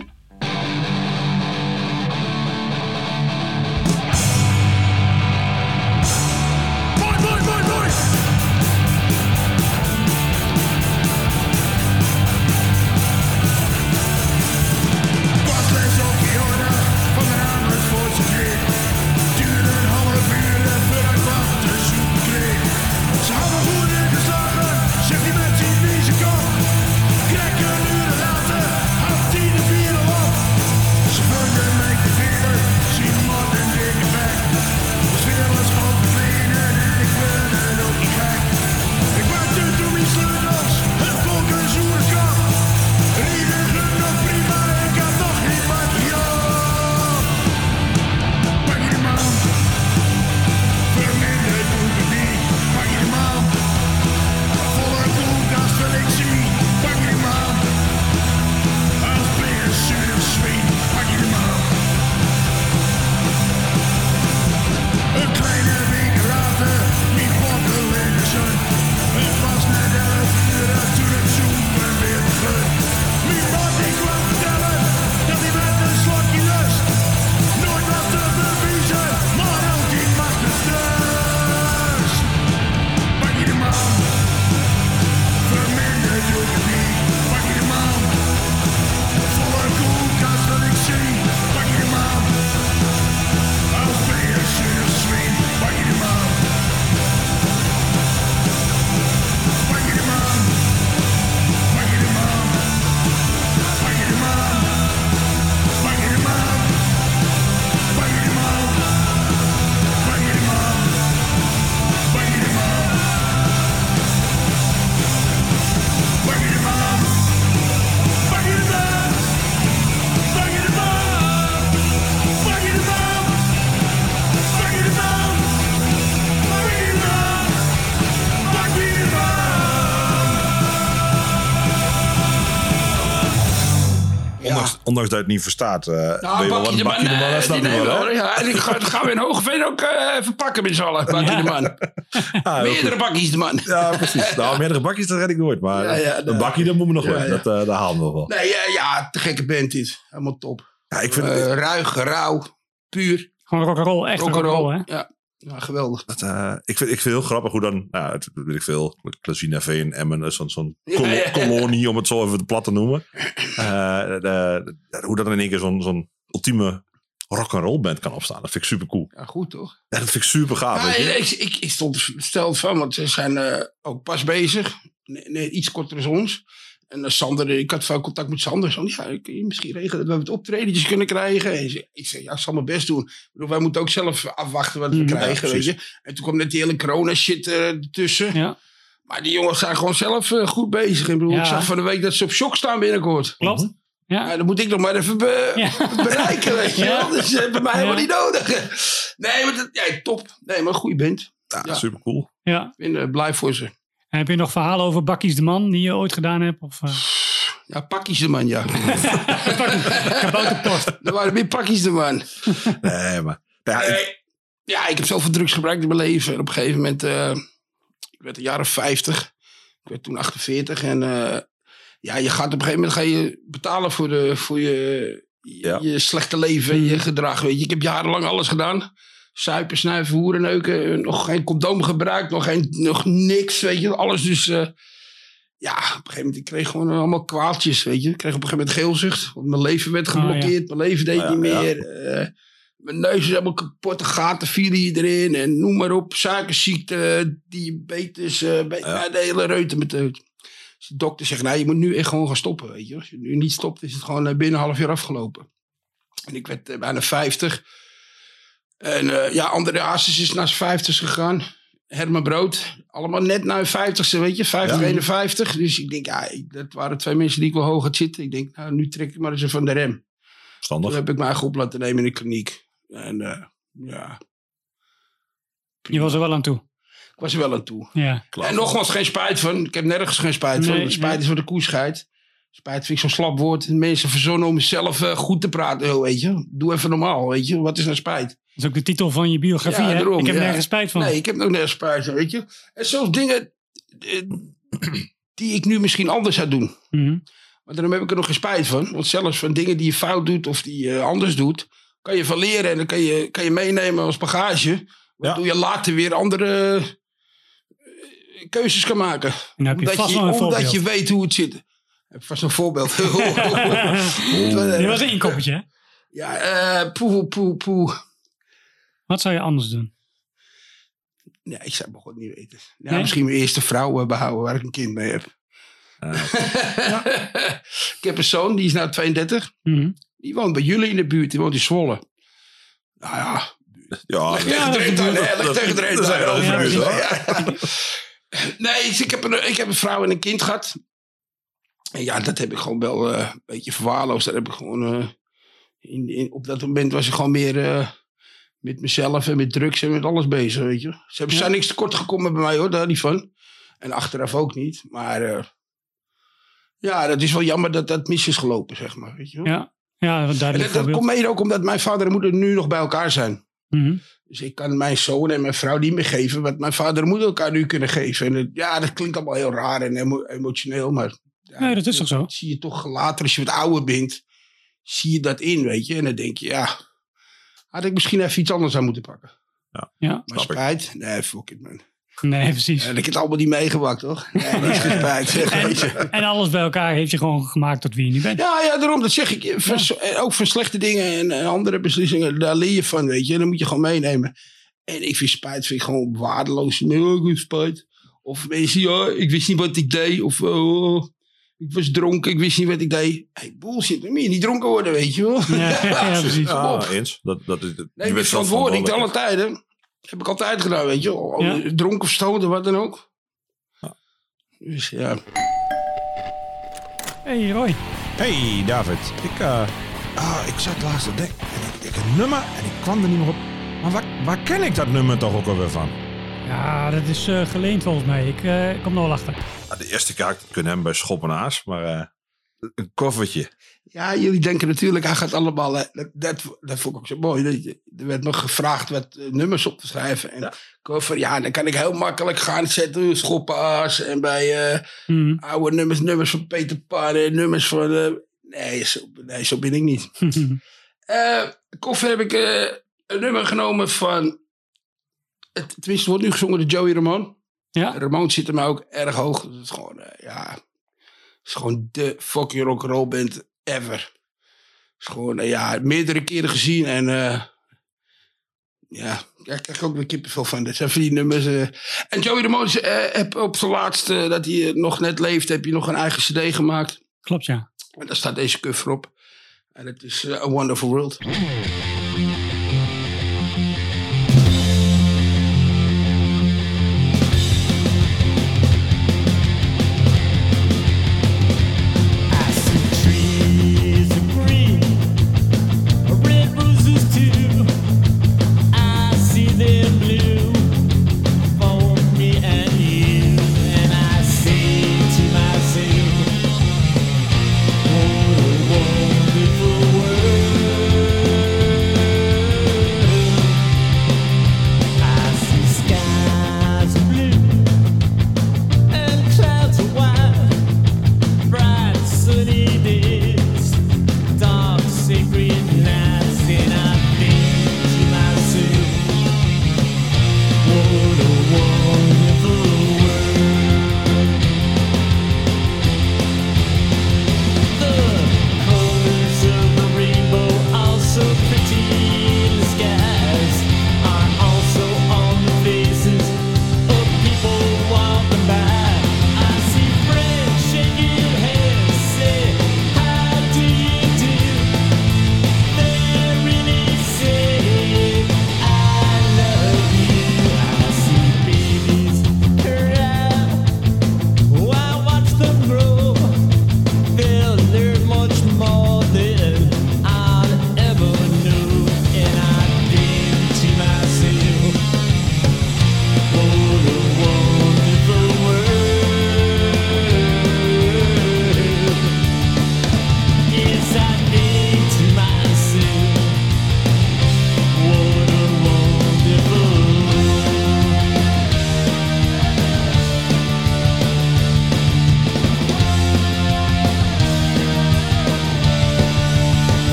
Ondanks dat je het niet verstaat, eh Nou, ben je wel Bakkie wat de Man, bakkie de man, eh, dat snap die je wel, Ja, en die gaan, gaan we in Hogeveen ook eh, even pakken met z'n allen. Bakkie de Man. Ah, Meerdere bakkies de Man. Ja, precies. Nou, meerdere bakjes, dat red ik nooit. Maar Ja, ja, een nou, bakje, dat moet me nog ja, wel. ja. Dat, eh dat halen we nog wel. Nee, ja, ja, te gekke band dit. Helemaal top. Ja, ik vind Eh, het... ruig, rauw, puur. Gewoon rock'n'roll, echt rock'n'roll, Rock'n'roll. hè? Ja. Ja, geweldig. Dat, eh, ik, vind, ik vind het heel grappig hoe dan, nou, het, weet ik veel, Klazina Veen, Emmen, zo'n zo'n Ja, kolo- ja. kolonie, om het zo even plat te noemen. Eh, de- de- hoe dat in één keer zo'n zo'n ultieme rock'n'roll band kan opstaan. Dat vind ik super cool. Ja, goed toch? Ja, dat vind ik super gaaf. Ja, weet je? ik, ik, ik stond versteld van, want ze zijn eh, ook pas bezig. Nee, nee, iets korter dan ons. En Sander, ik had veel contact met Sander. Zo, ja, kun je misschien regelen dat we het optredentjes kunnen krijgen? En ze- ik zei, ja, ik zal mijn best doen. Ik bedoel, wij moeten ook zelf afwachten wat we Mm, ja, krijgen, weet je. En toen kwam net die hele corona shit eh, ertussen. Ja, Maar die jongens zijn gewoon zelf eh, goed bezig. Ik, bedoel, Ja. ik zag van de week dat ze op shock staan binnenkort. klopt. Ja. Ja, dan moet ik nog maar even be- Ja. bereiken, weet je Ja. wel. Dus eh, bij mij helemaal niet nodig. Nee, maar dat, ja, top. Nee, maar een goede band. Ja, ja. super cool. ja. Ik ben eh, blij voor ze. En heb je nog verhalen over Bakkies de Man die je ooit gedaan hebt? Of uh, Ja, pakjes de man, ja. kabouterpost? Er waren meer pakjes de man. Nee, maar... Ja, ik-. Ja, ik heb zoveel drugs gebruikt in mijn leven. En op een gegeven moment, eh, ik werd een jaar of 50. Ik werd toen 48. En eh, ja, je gaat op een gegeven moment ga je betalen voor, de, voor je, Ja. je slechte leven en je gedrag. Weet je. Ik heb jarenlang alles gedaan. Suipen, snuiven, hoeren, neuken. eh, Nog geen condoom gebruikt. Nog, geen, nog niks, weet je. Alles dus... eh, ja, op een gegeven moment, ik kreeg gewoon allemaal kwaaltjes, weet je. Ik kreeg op een gegeven moment geelzucht. Want mijn leven werd geblokkeerd. Mijn leven deed Oh, ja, niet ja. meer. eh, mijn neus is helemaal kapot. De gaten vielen hier erin. En noem maar op. Suikerziekte, diabetes. ja, de hele reutemeteut. Dus de dokter zegt, nou, je moet nu echt gewoon gaan stoppen, weet je. Als je nu niet stopt, is het gewoon binnen een half jaar afgelopen. En ik werd bijna 50. En eh, ja, André Hazes is naar zijn 50 gegaan. Herman Brood, allemaal net na hun 50ste, weet je, 50, Ja. 51. Dus ik denk, ja, dat waren twee mensen die ik wel hoog had zitten. Ik denk, nou, nu trek ik maar eens even van de rem. Toen Standig. heb ik mij eigen op laten nemen in de kliniek. En eh, ja, Je was er wel aan toe. ik was er wel aan toe. Ja. Klaar. En nogmaals, geen spijt van. Ik heb nergens geen spijt van. De spijt nee. is voor de koescheid. Spijt vind ik zo'n slap woord. Mensen verzonnen om mezelf eh, goed te praten. Oh, weet je. Doe even normaal, weet je. Wat is nou spijt? Dat is ook de titel van je biografie, Ja, hè? daarom, ik heb ja. nergens spijt van. Nee, ik heb ook nergens spijt van, weet je. En zelfs dingen eh, die ik nu misschien anders zou doen. Mhm. Maar daarom heb ik er nog geen spijt van. Want zelfs van dingen die je fout doet of die je anders doet... kan je van leren en dan kan je, kan je meenemen als bagage. Waardoor je later weer andere eh, keuzes kan maken. Je Omdat, vast je, omdat je weet hoe het zit. Ik heb vast een voorbeeld. Dit was een inkoppertje, hè? ja, eh poe, poe, poe. Wat zou je anders doen? Nee, ik zou het niet weten. Ja, Nee? Misschien mijn eerste vrouw eh, behouden waar ik een kind mee heb. ik heb een zoon, die is nou 32. Mhm. Die woont bij jullie in de buurt. Die woont in Zwolle. Nou ja, Ja, leg dat- tegen de dat- dat zijn. Nee, dus ik heb, een, ik heb een vrouw en een kind gehad. En ja, dat heb ik gewoon wel eh, een beetje verwaarloosd. Daar heb ik gewoon... eh, in, in, op dat moment was ik gewoon meer eh, met mezelf en met drugs en met alles bezig, weet je. Ze hebben, Ja. zijn niks tekort gekomen bij mij, hoor. Daar niet van. En achteraf ook niet. Maar eh, ja, dat is wel jammer dat dat mis is gelopen, zeg maar. Weet je. Ja, ja En dat, dat komt mede ook omdat mijn vader en moeder nu nog bij elkaar zijn. Mhm. Dus ik kan mijn zoon en mijn vrouw niet meer geven wat mijn vader en moeder elkaar nu kunnen geven. En het- ja, dat klinkt allemaal heel raar en emo- emotioneel, maar... Ja, Nee, dat is toch zo? zie je toch later, als je wat ouder bent, zie je dat in, weet je. En dan denk je, ja, had ik misschien even iets anders aan moeten pakken. Ja, Maar Snap ik. spijt? Nee, fuck it, man. nee, precies. En ik heb het allemaal niet meegemaakt, toch? Nee, niks spijt. zeg, je. En alles bij elkaar heeft je gewoon gemaakt tot wie je nu bent. Ja, ja, daarom, dat zeg ik. Van, en Ook van slechte dingen en, andere beslissingen, daar leer je van, weet je. En dan moet je gewoon meenemen. En ik vind spijt vind ik gewoon waardeloos. Nee, oh, ik spijt. Of mensen, ja, ik wist niet wat ik deed. Of, oh, ik was dronken, ik wist niet wat ik deed. Hey, bullshit, dan moet je niet dronken worden, weet je wel. Ja, ja, precies. Ja, op. eens. Dat, dat is, Nee, je ik ben verantwoordelijk te alle tijden. Heb ik altijd gedaan, weet je. wel. Ja. Dronken of stoten, wat dan ook. Dus ja. Hey Roy. Hey David, ik, eh, ah, ik zat laatst te denken en ik, ik een nummer en ik kwam er niet meer op. Maar waar, waar ken ik dat nummer toch ook alweer van? Ja, dat is eh, geleend volgens mij. Ik eh, kom er wel achter. Ja, de eerste kaart kunnen hem bij Schop en Aas, maar eh, een koffertje. Ja, jullie denken natuurlijk, hij gaat allemaal... Dat, dat, dat vond ik ook zo mooi. Dat je- Er werd me gevraagd wat nummers op te schrijven. En ik hoor van, ja, dan kan ik heel makkelijk gaan zetten. Schoppaas en bij eh, Mhm. oude nummers, nummers van Peter Pan nummers van... nee, zo, nee, zo ben ik niet. Eh koffer heb ik eh, een nummer genomen van... Het, tenminste, het wordt nu gezongen door Joey Ramone. ja, Ramon zit er mij ook erg hoog. Het is gewoon, eh, ja, het is gewoon de fucking rock'n'roll band ever. Het is gewoon, eh, ja, meerdere keren gezien en eh, ja, ik krijg ook weer kippenvel van. Dat zijn die nummers. En Joey Ramone eh heb op zijn laatste, dat hij nog net leeft, heb je nog een eigen cd gemaakt. klopt ja. En daar staat deze cover op. En dat is A Wonderful World.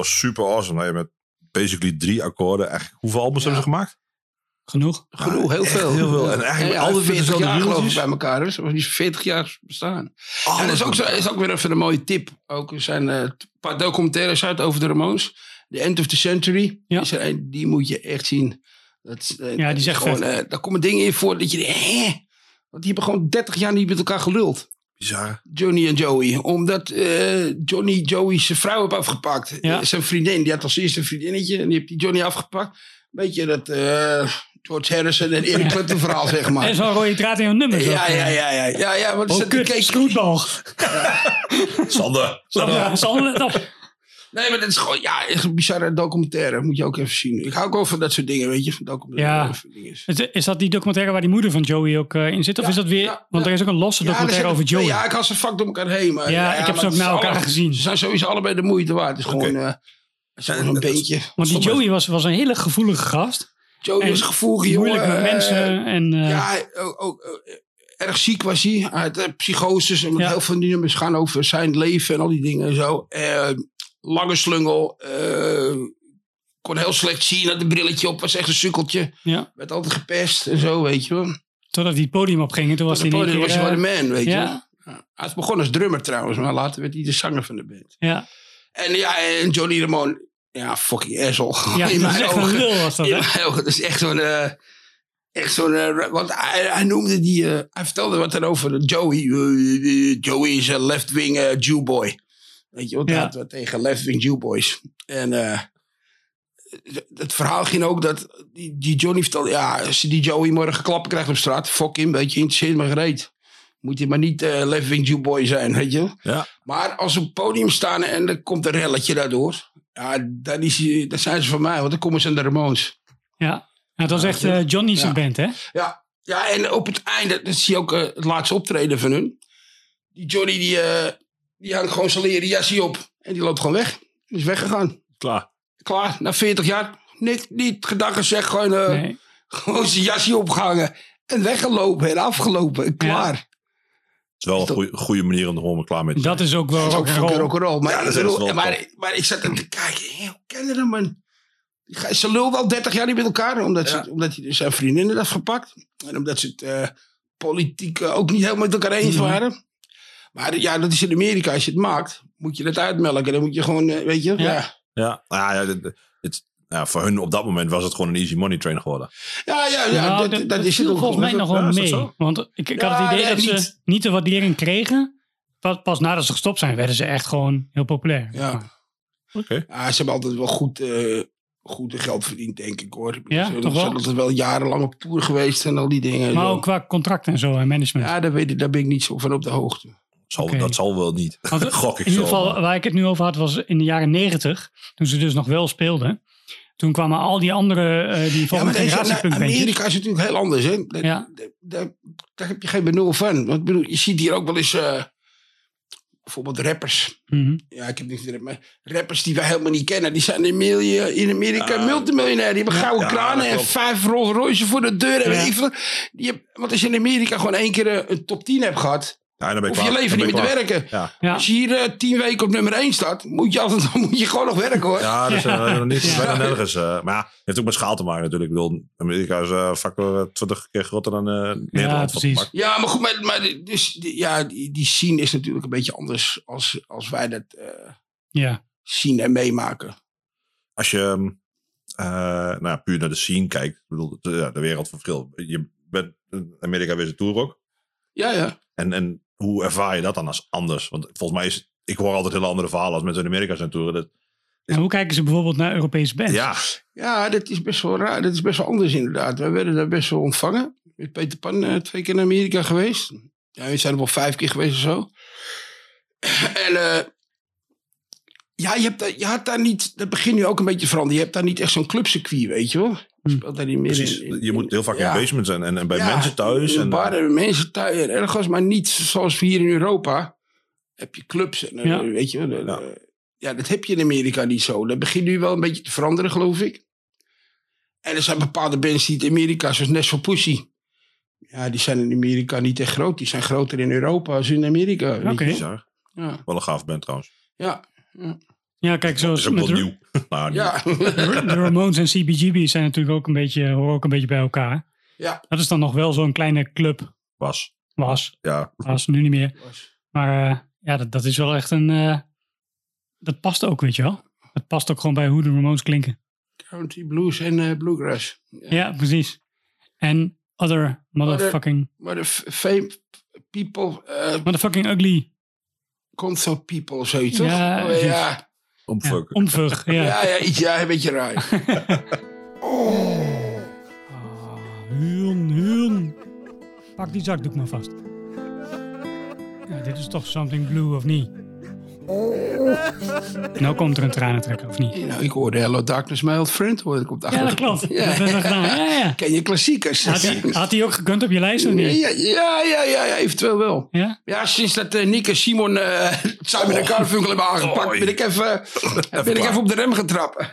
Altijd super awesome. Dat je met basically drie akkoorden. Echt, hoeveel albums hebben ze gemaakt? Genoeg. Genoeg, heel veel. heel veel. En eigenlijk altijd weer 40 dezelfde jaar geloof ik bij elkaar. Dus die 40 jaar bestaan. En dat is ook, zo, goed. is ook weer even een mooie tip. Ook er zijn eh, een paar documentaires uit over de Ramones. The End of the Century. Ja. Is er een, die moet je echt zien. Dat, eh, Ja, die echt gewoon, eh, daar komen dingen in voor dat je denkt, hè? Want die hebben gewoon 30 jaar niet met elkaar geluld. Bizar. Johnny en Joey. Omdat eh, Johnny Joey zijn vrouw heeft afgepakt. Ja. Eh, zijn vriendin. Die had als eerste een vriendinnetje. En die heeft die Johnny afgepakt. Beetje dat eh, George Harrison en Eric Clapton verhaal, zeg maar. En zo'n rode draad in hun nummers. ook, Ja, ja, ja, ja. Ja, ja, want Oh, kut, scrootbal. Sander. Ja, Sander, dat- Nee, maar dat is gewoon, ja, echt een bizarre documentaire. Moet je ook even zien. Ik hou ook wel van dat soort dingen, weet je. Van documentaire. Ja. Is- Is dat die documentaire waar die moeder van Joey ook eh, in zit? Of Ja, is dat weer... ja, want er is ook een losse documentaire over Joey. Ja, ik had ze vak door elkaar heen. Maar, Ja, ik heb ze ook na het is elkaar alle- gezien. Ze zijn sowieso allebei de moeite waard. Het is gewoon, eh, is gewoon een beetje. Want die Joey was, was een hele gevoelige gast. Joey is gevoelig, jongen. Moeilijk met eh, mensen. En, eh, Ja, ook, ook, eh, erg ziek was hij. Hij had psychoses. En Ja. heel veel nummers gaan over zijn leven en al die dingen en zo. Eh, lange slungel. eh, kon heel slecht zien. Had een brilletje op. Was echt een sukkeltje. ja, Werd altijd gepest en zo, weet je wel. totdat hij het podium opging. En toen was Was hij in één was keer... hij wel de eh, man, weet je wel. Ja. Hij is begonnen als drummer trouwens. Maar later werd hij de zanger van de band. ja, En ja, en Johnny Ramone. Ja, fucking asshole. ja in mijn ogen. lul was dat, In hè? mijn ogen. Dat is echt zo'n... eh, echt zo'n... eh, want hij, hij noemde die... eh, hij vertelde wat erover. Joey. eh, eh, Joey is een left-wing eh, Jew boy. Weet je, want Ja. tegen left-wing Jew boys. En... eh, het verhaal ging ook dat die, Johnny vertelde... Ja, als die Joey morgen klappen krijgt op straat... Fuck hem, weet je, interesseert me gereed. Moet je maar niet eh Living Jew Boy zijn, weet je. Ja. Maar als ze op het podium staan en er komt een relletje daardoor... Ja, dan, is, dan zijn ze van mij, want dan komen ze aan de Ramones. Ja. Ja, het was echt eh, Johnny's Ja. band, hè? Ja, ja, en op het einde, dat zie je ook het laatste optreden van hun. Die Johnny, die, die hangt gewoon zijn leren jasje op. En die loopt gewoon weg. Die is weggegaan. Klaar. Klaar, na 40 jaar. Niks, niet gedacht gezegd, gewoon, eh, Nee. gewoon zijn jasje opgehangen. En weggelopen en afgelopen. En klaar. Het is wel een goeie- goede manier om er gewoon maar klaar mee te zijn. Dat is ook wel Dat is ook rock roll. rock'n'roll. Maar, Ja, dat bedoel, maar, ik zat aan te kijken. Hoe kennen hem, man? Ze lul wel 30 jaar niet met elkaar. Omdat, Ja. ze, omdat hij zijn vriendinnen heeft gepakt. En omdat ze het eh, politiek eh, ook niet helemaal met elkaar eens Mhm. waren. Maar ja, dat is in Amerika. Als je het maakt, moet je het uitmelken. Dan moet je gewoon, eh, weet je. Ja, Ja. ja, Ja, nou ja, het, ja, voor hun op dat moment was het gewoon een easy money train geworden. ja, ja, Nou, dat, dat, dat is het volgens mij nog wel Ja, dat mee. Want ik, ik Ja, had het idee dat ze niet. de waardering kregen. Pas, pas nadat ze gestopt zijn, werden ze echt gewoon heel populair. Ja. Oké. Ja, ze hebben altijd wel goed, eh, goed geld verdiend, denk ik hoor. Ja, ze toch zijn wel? altijd wel jarenlang op tour geweest en al die dingen. Maar Zo. ook qua contract en zo en management. Ja, daar, weet ik, daar ben ik niet zo van op de hoogte. Zal. Dat zal wel niet. Want Gok ik in ieder geval, maar. waar ik het nu over had, was in de jaren negentig. Toen ze dus nog wel speelden. Toen kwamen al die andere, eh, die volgende generatie nou. Amerika is natuurlijk heel anders. Hè? Ja. daar heb je geen benul van. Want ik bedoel, je ziet hier ook wel eens eh, bijvoorbeeld rappers. Mhm. Ja, ik heb niks maar rappers die wij helemaal niet kennen. Die zijn in, Amerika Ja. multimiljonair. Die hebben gouden Ja, kranen en vijf Rolls Royce voor de deur. En Ja. Die heb- want als je in Amerika gewoon één keer eh, een top 10 hebt gehad. Ja, dan ben ik Hoef je klaar. leven Dan niet meer te werken. Ja. Ja. Als je hier eh, tien weken op nummer 1 staat, moet je, altijd, dan moet je gewoon nog werken hoor. Ja, dat is nog niet Ja. bijna nergens. eh, maar ja, het heeft ook met schaal te maken natuurlijk. Ik bedoel, Amerika is eh factor eh, 20 keer groter dan eh, Nederland. van precies. Ja, maar goed, maar, maar die- dus, die, ja, die, die scene is natuurlijk een beetje anders als, als wij dat eh, Ja. zien en meemaken. Als je ehm, eh, nou, puur naar de scene kijkt, ik bedoel, de, ja, de wereld verschilt. Je bent Amerika weer tour ook. Ja, ja. En, en hoe ervaar je dat dan als anders? Want volgens mij is, ik hoor altijd hele andere verhalen als mensen in Amerika zijn toeren. Dat, En hoe kijken ze bijvoorbeeld naar Europese bands? ja, Ja, dat is best wel raar. Dat is best wel anders inderdaad. Wij werden daar best wel ontvangen. Met Peter Pan eh, twee keer naar Amerika geweest. Ja, we zijn er wel vijf keer geweest of zo. En eh, ja, je, hebt, je had daar niet... Dat begint nu ook een beetje veranderen. Je hebt daar niet echt zo'n clubcircuit, weet je wel. Je Hm. speelt daar niet meer precies. in- in- Je moet heel vaak ja. in basements en, en, en bij Ja, mensen thuis. En, bar en mensen thuis en ergens, maar niet zoals we hier in Europa. Heb je clubs en eh, Ja. weet je Ja. ja, dat heb je in Amerika niet zo. Dat begint nu wel een beetje te veranderen, geloof ik. En er zijn bepaalde bands die in Amerika, zoals Nashville Pussy. Ja, die zijn in Amerika niet echt groot. Die zijn groter in Europa als in Amerika. Oké. Ja, Wel een gaaf band trouwens. ja, Ja, kijk, Dat zoals is ook met wel de, nieuw. nou, nieuw. ja. de Ramones en CBGB zijn natuurlijk ook een beetje, horen ook een beetje bij elkaar. ja. Dat is dan nog wel zo'n kleine club. Was. Was. Ja, Was, nu niet meer. Maar eh, ja, dat, dat is wel echt een... eh, dat past ook, weet je wel. Het past ook gewoon bij hoe de Ramones klinken. Country blues en eh, bluegrass. Ja, precies. En other motherfucking... Maar de f- fame people, Motherfucking ugly. console people zoiets, toch? Ja, Oh, ja. Ja, omvug. Ja. Ja, ja, iets, ja, een beetje raar. Ah, Huun, huun. Pak die zakdoek maar vast. Ja, dit is toch something blue, of niet? Nou komt er een tranentrekker, of niet? nou, ik hoorde Hello Darkness, my old friend, hoorde ik op de Ja, dat klopt. Ja. Dat hebben we gedaan. Ja, ja. Ken je klassiekers? Had hij, had hij ook gekund op je lijst of niet? ja, ja, ja, ja, eventueel wel. Ja? Ja, sinds dat eh, Nick en Simon eh Simon en Garfunkel hebben aangepakt, ben ik even, ben ik even op de rem getrapt.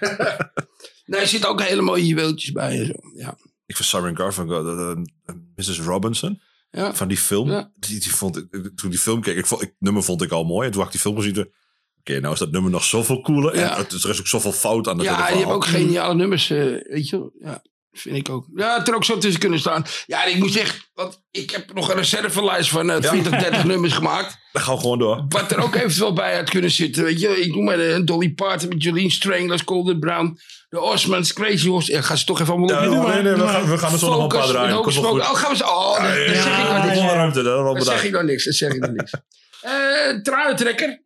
nee, er zitten ook hele mooie juweeltjes bij en zo. Ja. Ik vind Simon Garfunkel, uh, uh, Mrs. Robinson, Ja. van die film. Ja. Die, die vond, ik- toen die film keek, ik vond, ik, nummer vond ik al mooi. En toen had ik die film gezien, oké, nou is dat nummer nog zoveel cooler. En het er is ook zoveel fout aan het Ja, hebben verhaal. ook geniale nummers, eh, weet je wel. Ja, vind ik ook. Ja, het er ook zo tussen kunnen staan. Ja, ik moet zeggen, want ik heb nog een reservelijst van eh 20, 30 nummers gemaakt. Dan gaan we gewoon door. Wat er ook eventueel bij had kunnen zitten, weet je. Ik noem maar eh, Dolly Parton met Jolene Stranglers, Golden Brown, The Osmonds, Crazy Horse. Ja, ga ze toch even allemaal Ja, opnoemen. nee, nee, we gaan, we gaan er zo nog een paar Focus, draaien. met Komt wel Hocus goed. Pocus. Oh, gaan we zo. Oh, dat, dat Ja, zeg ik dan niks. Ruimte, dat wel Dat zeg bedankt. ik dan niks. Dat zeg ik dan niks. Eh Truitrekker.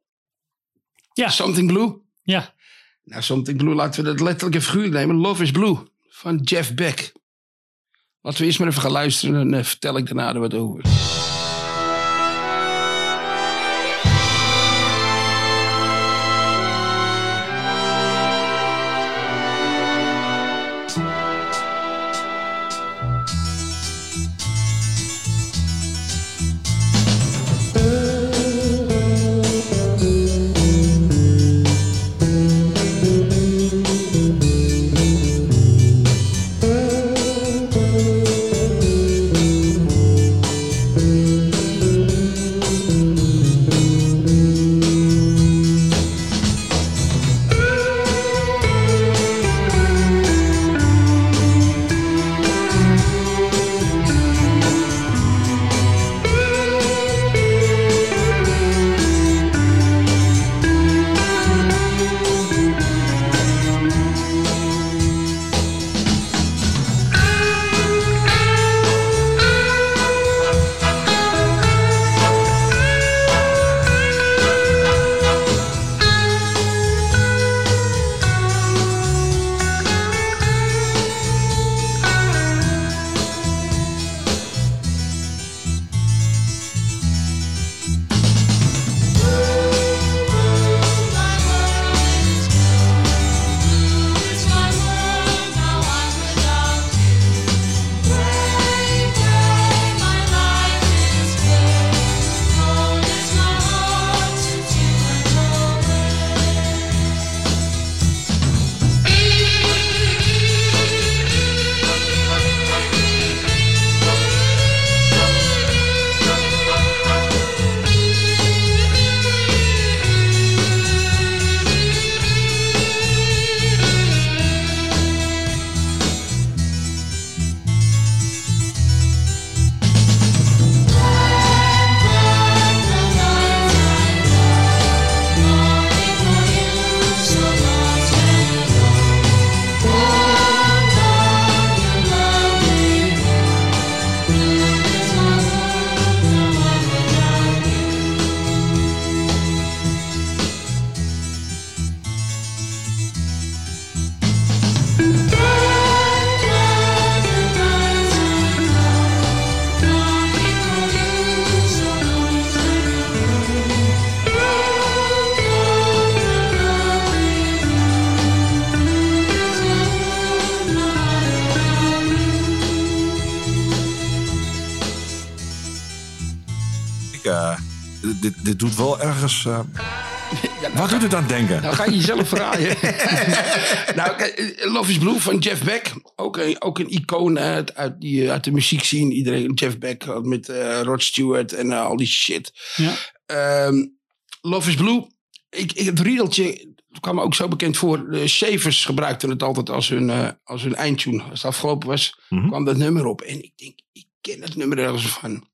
Ja. Something Blue. Ja. Nou, Something Blue, laten we dat letterlijk en figuurlijk nemen. Love is Blue van Jeff Beck. Laten we eerst maar even gaan luisteren en dan vertel ik daarna er wat over. Eh, wat doet het aan denken? Nou ga je jezelf verraaien. nou, kijk, Love is Blue van Jeff Beck. Ook een, ook een icoon uit, uit, die, uit de muziek zien. Iedereen, Jeff Beck had met eh, Rod Stewart en eh, al die shit. Ja. Ehm, Love is Blue. Ik, ik, het riedeltje kwam me ook zo bekend voor. De Shavers gebruikten het altijd als hun, eh, als hun eindtune. Als het afgelopen was, Mhm. kwam dat nummer op. En ik denk, ik ken het nummer ergens van.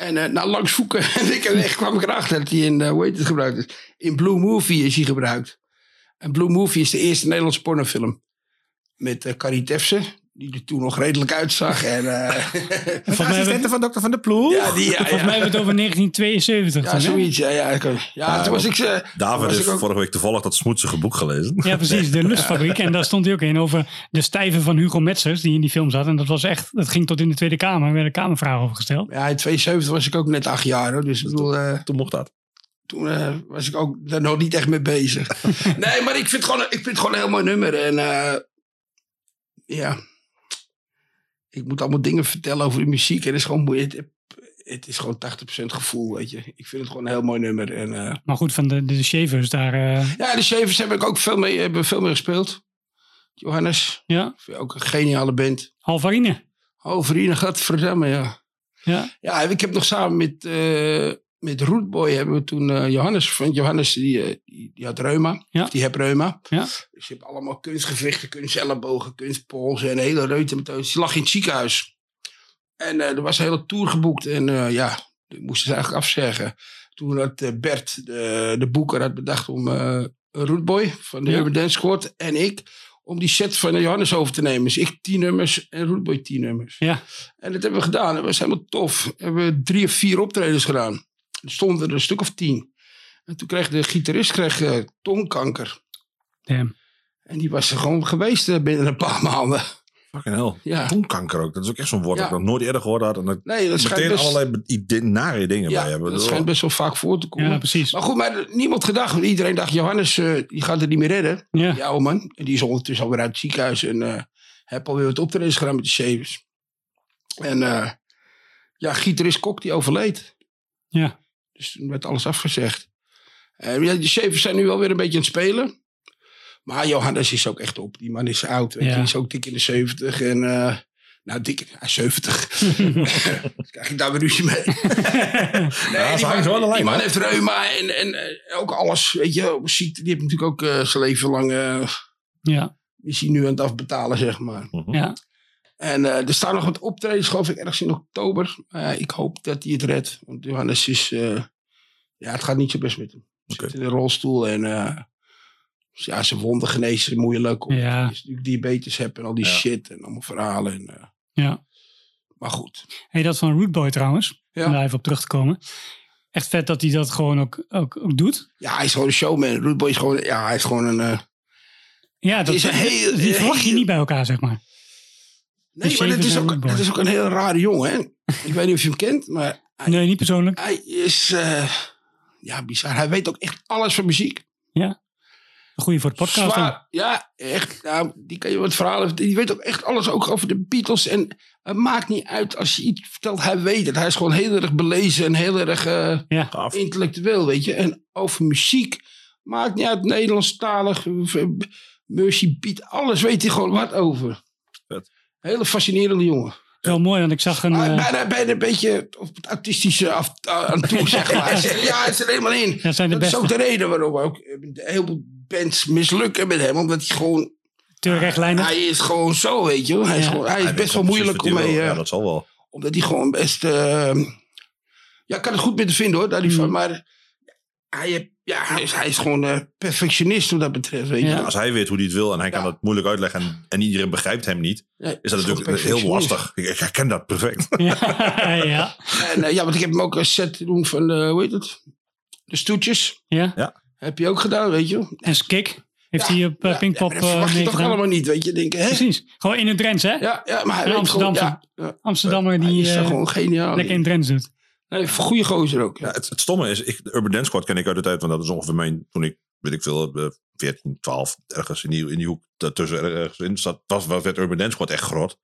En eh nou, langs voeken. En ik kwam ik erachter dat hij in, eh, hoe heet het gebruikt is. In Blue Movie is hij gebruikt. En Blue Movie is de eerste Nederlandse pornofilm. Met Tefse, die er toen nog redelijk uitzag. En, eh, mij hebben we- van dokter Van de Ploeg? ja, die, ja, volgens mij ja. hebben we het over 1972. Ja, toen, zoiets. Ja, ja, ik- ja, toen was ik... eh, David heeft ook- vorige week toevallig dat smoetsige boek gelezen. Ja, precies. De Lustfabriek. En daar stond hij ook in over de stijven van Hugo Metzers, die in die film zat. En dat was echt, dat ging tot in de Tweede Kamer. Er werden kamervragen over gesteld. Ja, in 72 was ik ook net acht jaar. Hoor. Dus bedoel, eh, Toen mocht dat. toen eh, was ik ook daar nog niet echt mee bezig. nee, maar ik vind, het gewoon, ik vind het gewoon een heel mooi nummer. En eh, ja, ik moet allemaal dingen vertellen over de muziek. En het is gewoon moeilijk. Het, is gewoon 80% gevoel, weet je. Ik vind het gewoon een heel mooi nummer. En, eh, Maar goed, van de, de Shavers daar. eh, ja, de Shavers heb ik ook veel mee, hebben veel mee gespeeld. Johannes, ja, ook een geniale band. Alvarine. Oh, vrienden, gadverdamme, ja. Ja, Ja, ik heb nog samen met, eh met Rootboy hebben we toen eh, Johannes, want Johannes die, eh, die, die had reuma, Ja. of die heeft reuma. ja. Dus je hebt allemaal kunstgewichten, kunstellebogen, kunstpolsen en een hele reute methodes. Die lag in het ziekenhuis. En eh, er was een hele tour geboekt en ja, die moesten ze eigenlijk afzeggen. Toen had Bert, de, de boeker, had bedacht om eh Rootboy van de Ja. Urban Dance Squad en ik, om die set van Johannes over te nemen. Dus ik tien nummers en Rootboy tien nummers. Ja. En dat hebben we gedaan. Dat was helemaal tof. We hebben drie of vier optredens gedaan. Er stonden er een stuk of tien. En toen kreeg de gitarist kreeg, eh, tongkanker. Damn. En die was er gewoon geweest eh, binnen een paar maanden. Fucking hell. Ja. Tongkanker ook. Dat is ook echt zo'n woord Ja. dat ik nog nooit eerder gehoord had. En dat Nee, dat meteen best, allerlei ide- nare dingen ja, bij hebben. dat schijnt best wel vaak voor te komen. Ja, precies. Maar goed, maar niemand gedacht. want Iedereen dacht, Johannes, eh, die gaat het niet meer redden. Ja. Die oude man. En die is ondertussen alweer uit het ziekenhuis. En eh heb alweer wat optredens gedaan met de Shavers. En eh, ja, gitarist Kok, die overleed. Ja. Dus toen werd alles afgezegd. En ja, de Shavers zijn nu wel weer een beetje aan het spelen. Maar Johannes is ook echt op. Die man is oud. Weet je. Ja. Die is ook dik in de 70. En eh, nou, dik, hij is 70. dus krijg ik daar weer ruzie mee. Nee, ze die, de man, lijn, die man hoor. heeft reuma en, en eh, ook alles. Weet je, ziekte. Die heeft natuurlijk ook eh, zijn leven lang... eh, Ja. is hij nu aan het afbetalen, zeg maar. Ja. En eh, er staan nog wat optredens, geloof ik, ergens in oktober. Eh, ik hoop dat hij het redt. Want Johannes is... eh, ja, het gaat niet zo best met hem. Hij zit in een rolstoel en... eh, ja, zijn wonden genezen moeilijk. Omdat Ja. hij natuurlijk diabetes hebt en al die Ja. shit en allemaal verhalen. En, eh, ja. maar goed. Hey, dat van Rootboy trouwens. Ja. Om daar even op terug te komen. Echt vet dat hij dat gewoon ook, ook, ook doet. Ja, hij is gewoon een showman. Rootboy is gewoon... Ja, hij is gewoon een... eh, Ja, dat is een heel- die verwacht je niet bij elkaar, zeg maar. Nee, maar het Shavers is, ook, het is ook een heel rare jongen, hè. Ik weet niet of je hem kent, maar hij, Nee, niet persoonlijk. hij is... eh, ja, bizar. Hij weet ook echt alles van muziek. Goeie voor de podcast. dan. Ja, echt. Nou, die kan je wat verhalen. Die weet ook echt alles ook over de Beatles. En het maakt niet uit als je iets vertelt. Hij weet het. Hij is gewoon heel erg belezen en heel erg eh, Ja. Intellectueel, weet je. En over muziek. Maakt niet uit. Nederlandstalig. Mercy Beat. Alles weet hij gewoon wat over. Vet. Hele fascinerende jongen. Wel mooi, want ik zag een... Eh, bijna, bijna een beetje op het autistische af, aan toe, zeg maar. Ja, hij is er helemaal in. ja, zijn de Dat is ook de reden waarom ook eh, heel veel bands mislukken met hem. Omdat hij gewoon Te rechtlijnig. hij is gewoon zo, weet je wel. Hij is, Ja. gewoon, hij is Hij best wel moeilijk om mee... eh, Ja, dat zal wel. omdat hij gewoon best... eh, ja, ik kan het goed met hem vinden hoor, daar van. Mm. Maar hij, heeft- ja, hij, is, hij is gewoon eh, perfectionist wat dat betreft, weet je Ja. wel. Als hij weet hoe hij het wil en hij kan dat moeilijk uitleggen en, en iedereen begrijpt hem niet, Ja, is dat natuurlijk heel lastig. Ik, ik herken dat perfect. Ja, ja. En, eh, ja, want ik heb hem ook een set doen van, eh, hoe heet het? De stoetjes. ja. Heb je ook gedaan, weet je. En Skik heeft Ja, hij op ja, Pinkpop ja, maar dat verwacht eh, je toch allemaal niet, weet je. Denk, hè? Precies. Gewoon in het Drents, hè? Ja, ja, maar hij gewoon... Ja, ja, Amsterdammer hij die is eh, gewoon geniaal. lekker in het Drents doet. Nee, goede gozer ook. Ja. Ja, het, het stomme is, ik, de Urban Dance Squad ken ik uit de tijd, want dat is ongeveer mijn, toen ik, weet ik veel, eh, 14, 12, ergens in die, in die hoek daartussen ergens in zat, was, was werd Urban Dance Squad echt groot.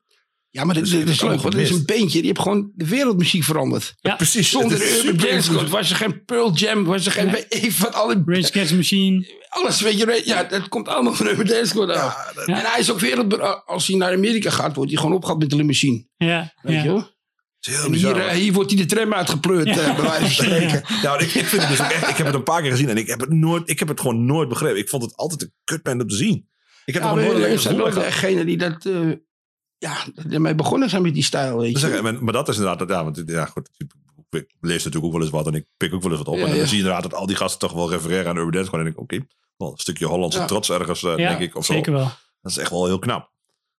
Ja, maar dit, Dus dit is leuk, want is een bandje. Die heeft gewoon de wereldmuziek veranderd. Ja. Precies. Zonder de Urban Dance Squad was er geen Pearl Jam, was er geen... Ja. Van alle, Rage Against the Machine. alles, weet je. Ja, dat komt allemaal van Urban Dance Squad af. Ja, dat- Ja. En hij is ook wereld... Als hij naar Amerika gaat, wordt hij gewoon opgehaald met de limousine. Ja, Weet je wel? Heel hier, eh, hier wordt hij de tram uitgepleurd, Ja. eh, bij wijze van spreken. Nou, ik, ik vind het dus ook echt, ik heb het een paar keer gezien en ik heb het nooit, ik heb het gewoon nooit begrepen. Ik vond het altijd een kutband om te zien. Ik heb Ja, er maar gewoon nooit jullie zijn degene die dat... eh, ja, ermee begonnen zijn met die stijl, weet je. Maar, maar dat is inderdaad, ja, want ja, goed, ik lees natuurlijk ook wel eens wat en ik pik ook wel eens wat op. Ja, en dan ja. zie je inderdaad dat al die gasten toch wel refereren aan Urban Dance. En denk ik, oké, wel een stukje Hollandse Ja. trots ergens, Ja, denk ik. Of zo. zeker wel. Dat is echt wel heel knap.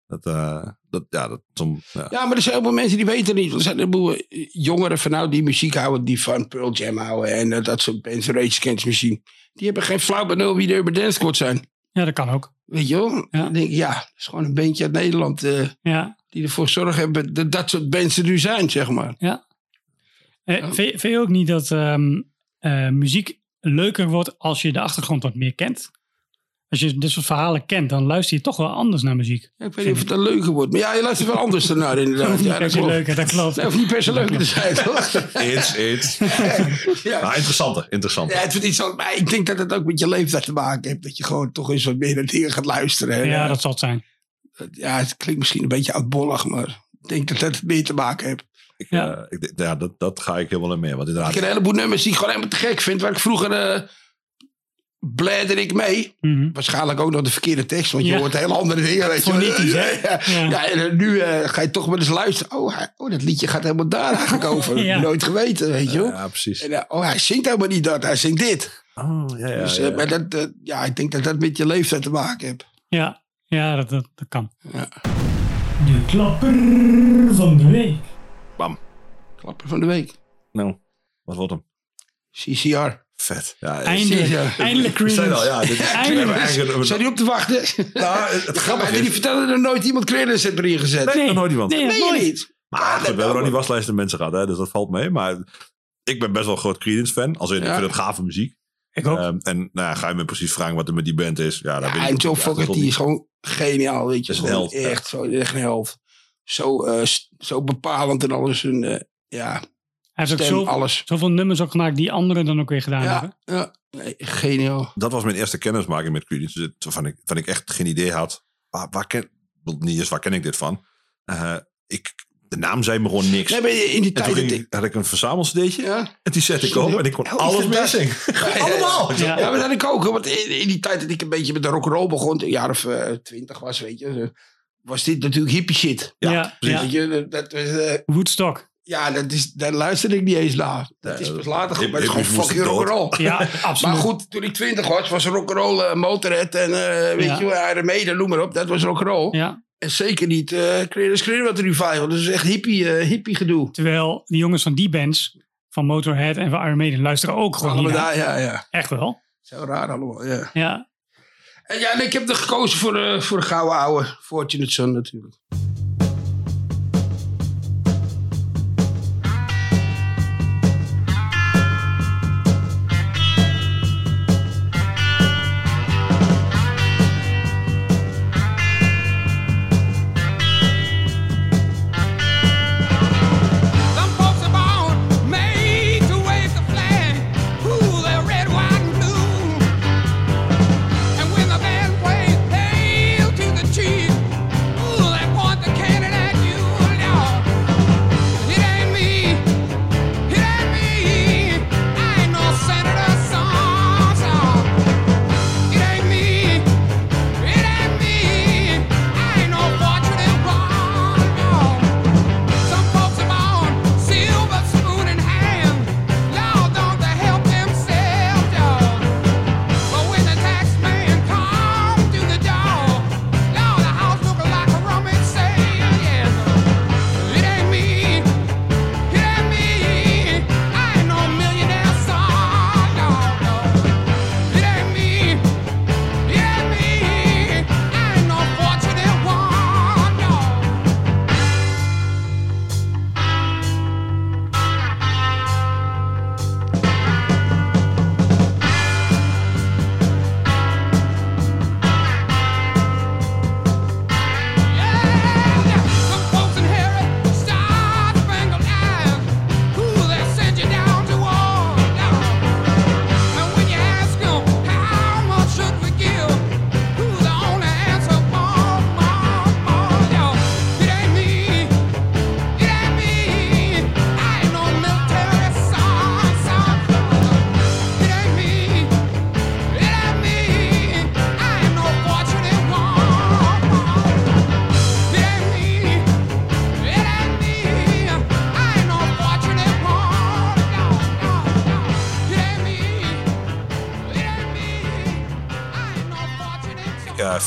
Dat, eh, dat, ja, dat, som, ja. Ja, maar er zijn heel veel mensen die weten niet. Er zijn een heleboel eh, jongeren van nou die muziek houden, die van Pearl Jam houden en eh, dat soort bands, Rage Against Machine. Die hebben geen flauw benul wie de Urban Dance Squad zijn. Ja, dat kan ook. Weet je wel? Ja. Denk ja, het is gewoon een bandje uit Nederland eh, Ja. die ervoor zorgen hebben dat dat soort bands er nu zijn, zeg maar. Eh, Ja. vind, vind je ook niet dat ehm, eh, muziek leuker wordt als je de achtergrond wat meer kent? Als je dit soort verhalen kent, dan luister je toch wel anders naar muziek. Ja, ik weet niet of het een leuker wordt, maar ja, je luistert wel anders ernaar inderdaad. Niet Ja, dat klopt. leuker, dat klopt. Nee, hoeft niet per se leuker te zijn, toch? Iets, iets. ja. Interessanter, interessanter. Ja, het wordt iets anders, maar ik denk dat het ook met je leeftijd te maken heeft. Dat je gewoon toch eens wat meer naar dingen gaat luisteren. En, Ja, dat zal het zijn. ja, het klinkt misschien een beetje oudbollig, maar ik denk dat dat meer te maken heeft. Ik, Ja. eh, ik, ja, dat, dat ga ik helemaal in mee. Want Ik inderdaad, heb een heleboel nummers die ik gewoon helemaal te gek vind. Waar ik vroeger eh bladder ik mee. Mhm. Waarschijnlijk ook nog de verkeerde tekst, want je Ja. hoort hele andere dingen. Weet je. Fonetisch, hè? Ja, Ja. ja, en eh, nu eh, ga je toch wel eens luisteren. Oh, hij- oh, dat liedje gaat helemaal daar eigenlijk over. Nooit geweten, weet je wel. ja, precies. En, eh, oh, hij zingt helemaal niet dat, hij zingt dit. Oh, ja, ja, dus, ja, Maar dat, ja, ik denk dat dat met je leeftijd te maken heeft. Ja, ja dat, dat, dat kan. Ja. De klapper van de week. Bam. Klapper van de week. Nou, wat wordt hem? CCR. Vet. Ja, Eindelijk, Ja. eindelijk Creedence. al, ja, dit is Eindelijk. eigenlijk- Zijn die op te wachten? Nou, het, het grappige Maar die is... vertellen er nooit iemand Creedence heeft erin gezet. Nee, nog nooit iemand. Nee, Nee, nooit. niet. Maar goed, we hebben nog niet waslijsten mensen gehad, hè, dus dat valt mee. Maar ik ben best wel een groot Creedence-fan. Als in, ik Ja. vind het gave muziek. Ik ook. Ehm, en nou ja, ga je me precies vragen wat er met die band is. Ja, daar weet ik en Joe. Ja, Fogerty tot is gewoon geniaal, weet je. Is een Gewoon held, ja. Echt, zo, echt een held. Zo, eh, s- zo bepalend en alles. En, eh, ja, Hij heeft ook alles. zoveel nummers ook gemaakt die anderen dan ook weer gedaan Ja, hebben. ja nee, geniaal. Dat was mijn eerste kennismaking met Creedence. Dus Waarvan ik, waarvan ik echt geen idee had. Waar, waar ken, niet eens, waar ken ik dit van? Eh, ik, de naam zei me gewoon niks. Nee, maar in die tijd... ging ik- had ik een verzamelsteedje. Ja, En die zette ik op en ik kon alles ja, ja. Allemaal. Ja. Ja, maar dat ik ook. Want in, in die tijd dat ik een beetje met de rock'n'roll begon, een jaar of twintig was, weet je, eh, was dit natuurlijk hippie shit. Ja, Ja, precies. Weet je, dat, dat was, eh, Woodstock. Ja, dat is, daar luisterde ik niet eens naar. Dat is pas later maar het is gewoon fucking rock'n'roll. Ja, Maar absoluut. goed, toen ik twintig was, was rock'n'roll, eh Motorhead en eh, weet Ja. je wel, Iron Maiden, noem maar op. Dat was rock'n'roll. Ja, En zeker niet eh Creedence Clearwater Revival. Dat is echt hippie, eh, hippie gedoe. terwijl die jongens van die bands, van Motorhead en van Iron Maiden, luisteren ook gewoon Allemaal daar, ja, ja. Echt wel. Zo raar allemaal, ja. Ja. En ja, en ik heb er gekozen voor, eh voor de gouden ouwe. Fortunate Son natuurlijk.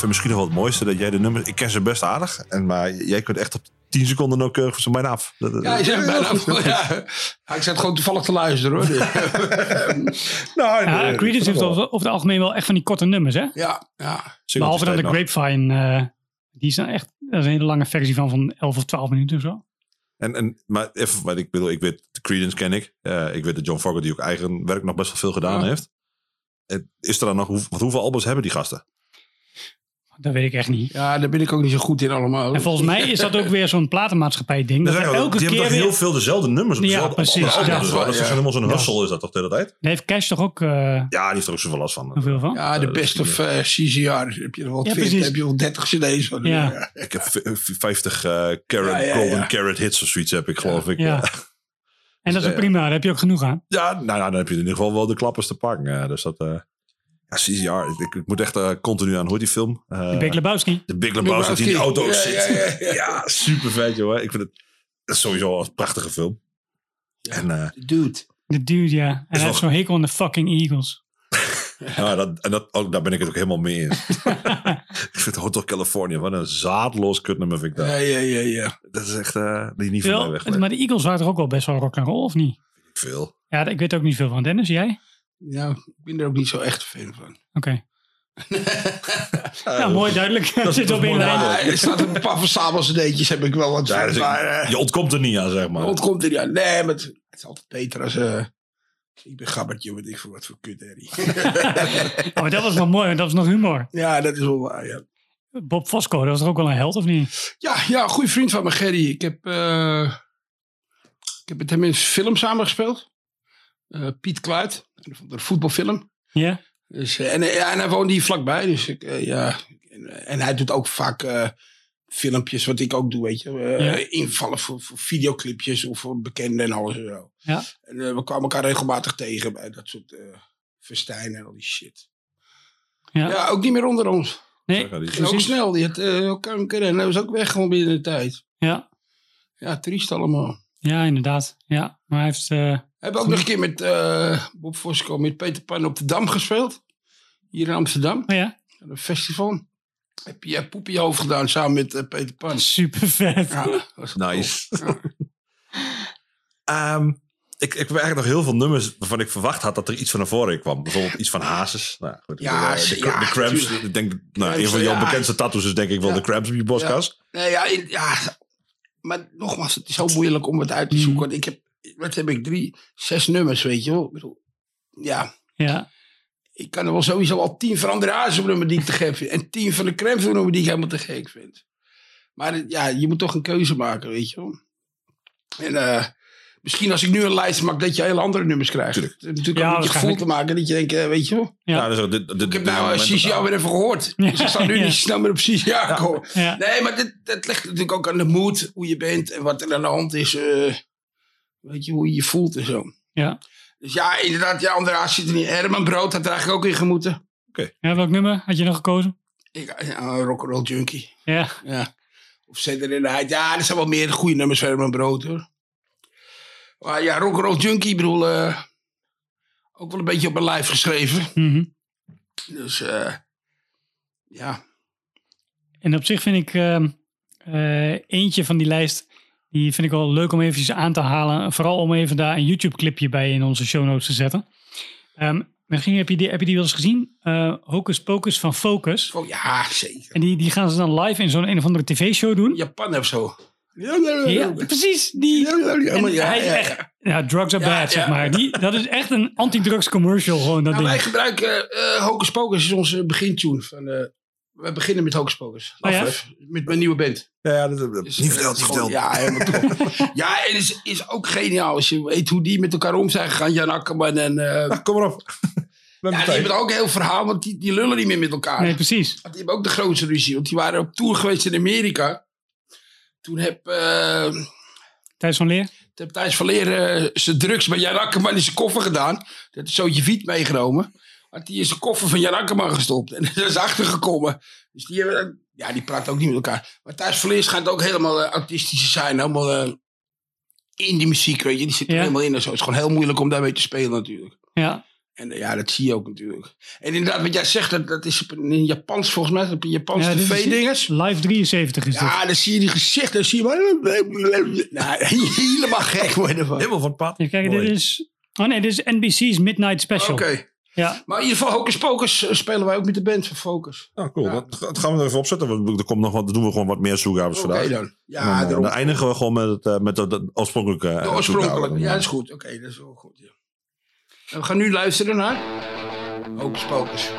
Vind misschien nog wel het mooiste dat jij de nummers... Ik ken ze best aardig. En, maar jij kunt echt op 10 seconden nauwkeurig van ze bijna af. Ja, je zegt bijna. heel Ja. ik zat gewoon toevallig te luisteren hoor. Nou, Ja, Creedence heeft over, het algemeen wel echt van die korte nummers, hè? Ja, ja. Behalve dan de nog. Grapevine. eh, die is dan echt dat is een hele lange versie van, van 11 of 12 minuten of zo. En, en, maar even, wat ik bedoel, ik weet, de Creedence ken ik. Eh, ik weet dat John Fogerty ook eigen werk nog best wel veel gedaan Ja. heeft. Is er dan nog, hoe, wat, hoeveel albums hebben die gasten? Dat weet ik echt niet. ja, daar ben ik ook niet zo goed in allemaal. En volgens mij is dat ook weer zo'n platenmaatschappij ding. Dat elke die keer hebben toch weer... heel veel dezelfde nummers op Ja, precies, albums. ja. Dus wel, dat is Ja. helemaal zo'n Ja. hustle is dat toch de hele tijd? Daar heeft Cash toch ook eh, Ja, die heeft er ook zoveel last van. hoeveel van? Ja, de Eh, best of is eh CCR. Heb je er wel Ja, 40, precies. heb je wel 30 cd's van. Ja. Ik heb v- 50 eh carrot, Ja, ja, golden carrot hits of zoiets heb ik geloof ik. Ja. En dat is ook Ja. prima, daar heb je ook genoeg aan. Ja, nou, nou, dan heb je in ieder geval wel de klappers te pakken. Ja, dus dat, eh ja, CCR. Ik, ik moet echt eh, continu aan, hoe die film? Eh, De Big Lebowski. de Big Lebowski, die in de auto Ja, zit. ja, Ja, ja, ja. super vet, joh. Ik vind het, sowieso een prachtige film. En eh, Dude. De dude, ja. En hij heeft zo'n hekel aan de fucking Eagles. ja, dat, en dat, ook, daar ben ik het ook helemaal mee eens. ik vind Hotel California, wat een zaadloos kutnummer vind ik dat. Ja, ja, ja, ja. Dat is echt eh, die niet van mij weg. maar de Eagles waren toch ook wel best wel rock and roll, of niet? Veel. Ja, ik weet ook niet veel van. Dennis, jij? Ja, ik ben er ook niet zo echt fan van. Oké. ja, mooi duidelijk. dat Zit op. Ja, er staat een paar cd'tjes heb ik wel wat Ja, dus maar, eh, je ontkomt er niet aan, zeg maar. wat komt er niet aan? Nee, maar het, het is altijd beter als... eh ik ben gabbertje, weet ik voor wat voor kut. Oh, maar dat was nog mooi, want dat was nog humor. ja, dat is wel waar, ja. Bob Fosco, dat was toch ook wel een held, of niet? Ja, ja, een goede vriend van me, Gerry. Ik heb, eh, ik heb met hem in een film samengespeeld. Eh Piet Kluit, een voetbalfilm. Ja? Dus, eh, en, ja, en hij woont hier vlakbij. Dus ik, eh, ja. En, en hij doet ook vaak eh, filmpjes, wat ik ook doe, weet je. eh, Ja. Invallen voor, voor videoclipjes of voor bekenden en alles en zo. Ja. En we kwamen elkaar regelmatig tegen bij dat soort eh festijnen en al die shit. Ja. Ja, ook niet meer onder ons. Nee, Ging ook snel. Die had eh, kanker en hij was ook weg gewoon binnen de tijd. Ja. Ja, triest allemaal. ja, inderdaad. Ja, maar hij heeft... eh, We hebben ook nog een keer met eh, Bob Fosco, met Peter Pan op de Dam gespeeld. Hier in Amsterdam. oh ja, een festival. Heb je poep in je hoofd gedaan samen met eh, Peter Pan. super vet. Ja, dat was Nice. Ehm, ik, ik heb eigenlijk nog heel veel nummers waarvan ik verwacht had dat er iets van naar voren kwam. Bijvoorbeeld iets van Hazes. Nou, goed, Ja, de, de, ja, de Cramps. Ik denk, nou, Cramps, een van jouw ja. bekendste tattoos is denk ik wel Ja. de Cramps op je borstkas. Nee, ja, in- ja, maar nogmaals, het is zo moeilijk om het uit te Mm. zoeken. Want ik heb, wat heb ik, drie, zes nummers, weet je wel. Ik bedoel, ja, Ja, ik kan er wel sowieso al tien van André Hazes nummer die ik te gek vind. En tien van de Cramps nummer die ik helemaal te gek vind. Maar eh, ja, je moet toch een keuze maken, weet je wel. En eh, misschien als ik nu een lijst maak, dat je hele andere nummers krijgt. Het heeft natuurlijk Ja, ook met je gevoel te maken. Dat je denkt, eh, weet je wel. Ja. Ja, dus ook dit, dit, Ik heb nou uh, Sisi alweer even gehoord. Ja, Dus ik sta nu ja. niet snel meer op Sisi aankomen. ja. Nee, maar dit, dat ligt natuurlijk ook aan de moed, hoe je bent en wat er aan de hand is. eh, weet je, hoe je je voelt en zo. Ja. Dus ja, inderdaad, ja, André Hazes zit er niet. Herman Brood had er eigenlijk ook in gemoeten. ja, welk nummer had je nog gekozen? Ik, ja, rock'n'roll junkie. Ja, Ja. Of Zender in de Heid. Ja, er zijn wel meer goede nummers van Herman Brood hoor. Maar ja, rock'n'roll junkie, ik bedoel, eh, ook wel een beetje op mijn lijf geschreven. mhm. Dus eh, ja, En op zich vind ik ehm, eh, eentje van die lijst, die vind ik wel leuk om eventjes aan te halen. Vooral om even daar een YouTube clipje bij in onze show notes te zetten. Ehm, misschien heb je die, heb je die wel eens gezien? Eh, Hocus Pocus van Focus. oh, ja, zeker. En die, die gaan ze dan live in zo'n een of andere tv-show doen. Japan of zo. Ja, precies. Die, en hij is ja, echt, ja. ja, drugs are Ja, bad, zeg maar. Die, dat is echt een anti-drugs commercial, gewoon dat Nou, wij ding. gebruiken eh Hocus Pocus, is onze begintune. Van, eh, we beginnen met Hocus Pocus. Oh, ja? Met mijn nieuwe band. Ja, ja, dat, dat- Dus, niet eh, verteld, het niet is verteld. Ja, helemaal top. ja, en het is, is ook geniaal als je weet hoe die met elkaar om zijn gegaan. Jan Akkerman en... eh, Nou, kom maar op. Ja, die hebben ook een heel verhaal, want die, die lullen niet meer met elkaar. Nee, precies. Want die hebben ook de grootste ruzie. Want die waren op tour geweest in Amerika. Toen heb, eh Thijs van Leer. toen heb Thijs van Leer eh, zijn drugs bij Jan Akkerman in zijn koffer gedaan. Dat heeft een zootje wiet meegenomen. Had hij in zijn koffer van Jan Akkerman gestopt. En er is achtergekomen. Dus die, hebben, ja, die praten ook niet met elkaar. Maar Thijs van Leer schijnt ook helemaal eh, autistisch te zijn. Helemaal eh, in die muziek, weet je. Die zit er Ja. helemaal in en zo. Het is gewoon heel moeilijk om daarmee te spelen natuurlijk. Ja, En eh, ja, dat zie je ook natuurlijk. En inderdaad, wat jij zegt, dat, dat is op een, in Japans volgens mij. Op een Japans Ja, tv-dinges. live 73 is dit. Ja, dan zie je die gezichten. Dan zie je maar... Nou, helemaal gek worden van. Helemaal van het pad. Mooi. dit is... Oh nee, dit is NBC's Midnight Special. Oké. Ja, Maar in ieder geval, Hocus Pocus eh, spelen wij ook met de band van Focus. Nou, cool. Ja. Dat, dat gaan we er even opzetten. want Er komt nog wat, dan doen we gewoon wat meer zoekgavers Oké vandaag. dan. Ja, dan, eh, dan eindigen we gewoon met, het, eh, met de, de oorspronkelijke. De oorspronkelijke. Ja, dat is goed. Oké, dat is wel goed. Ja. En we gaan nu luisteren naar... Hocus Pocus.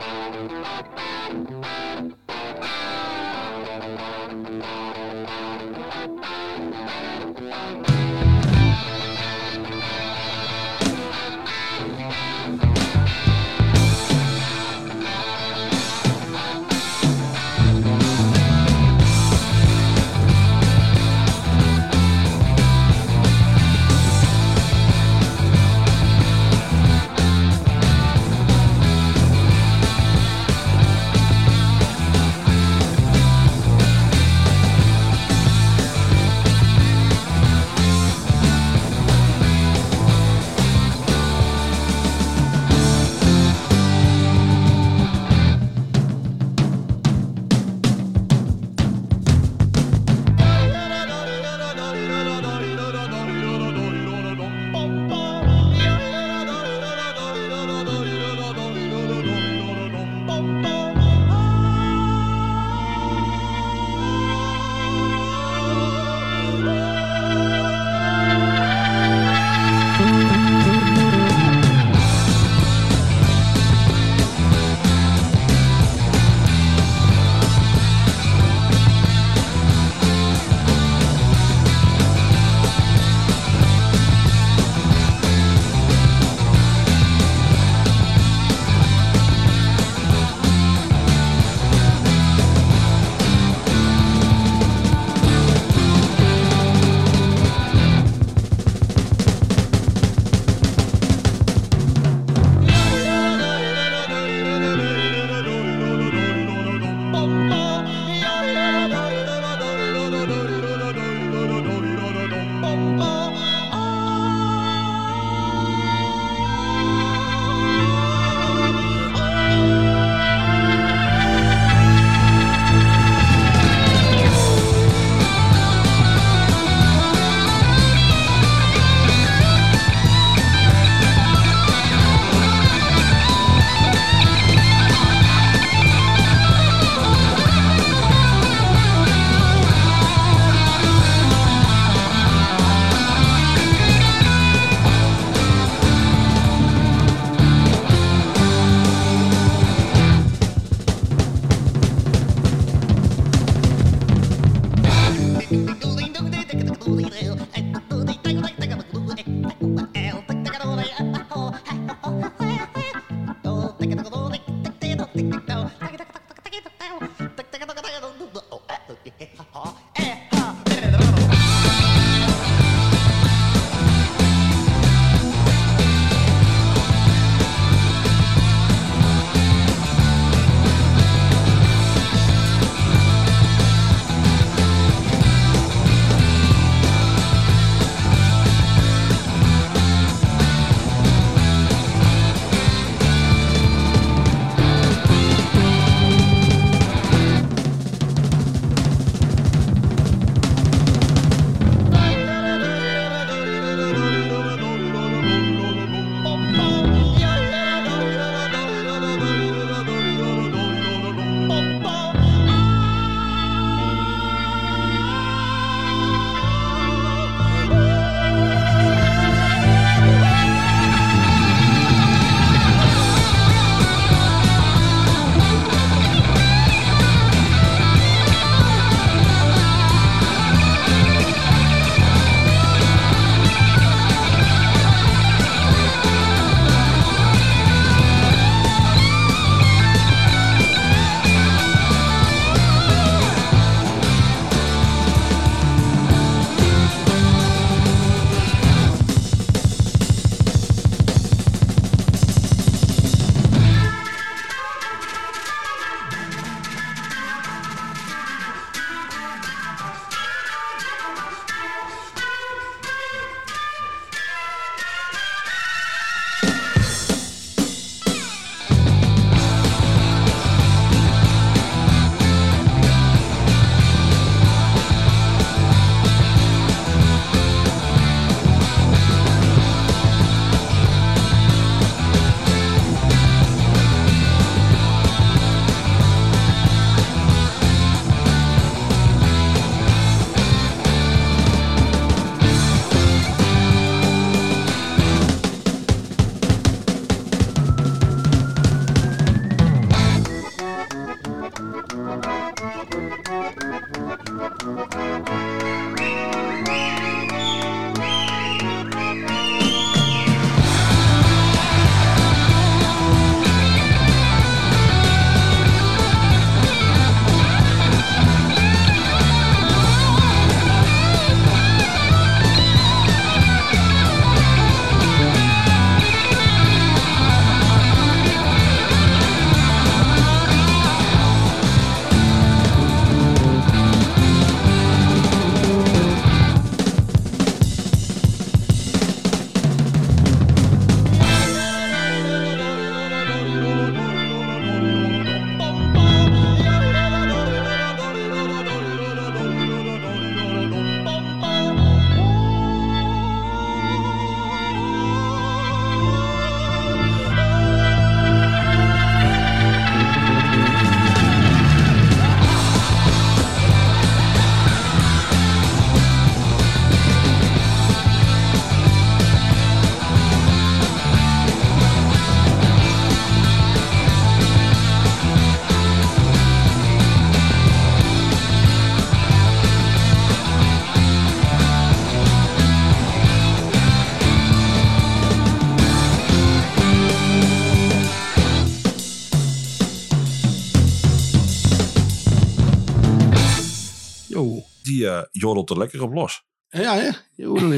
Die eh jodelt er lekker op los. Ja, hè?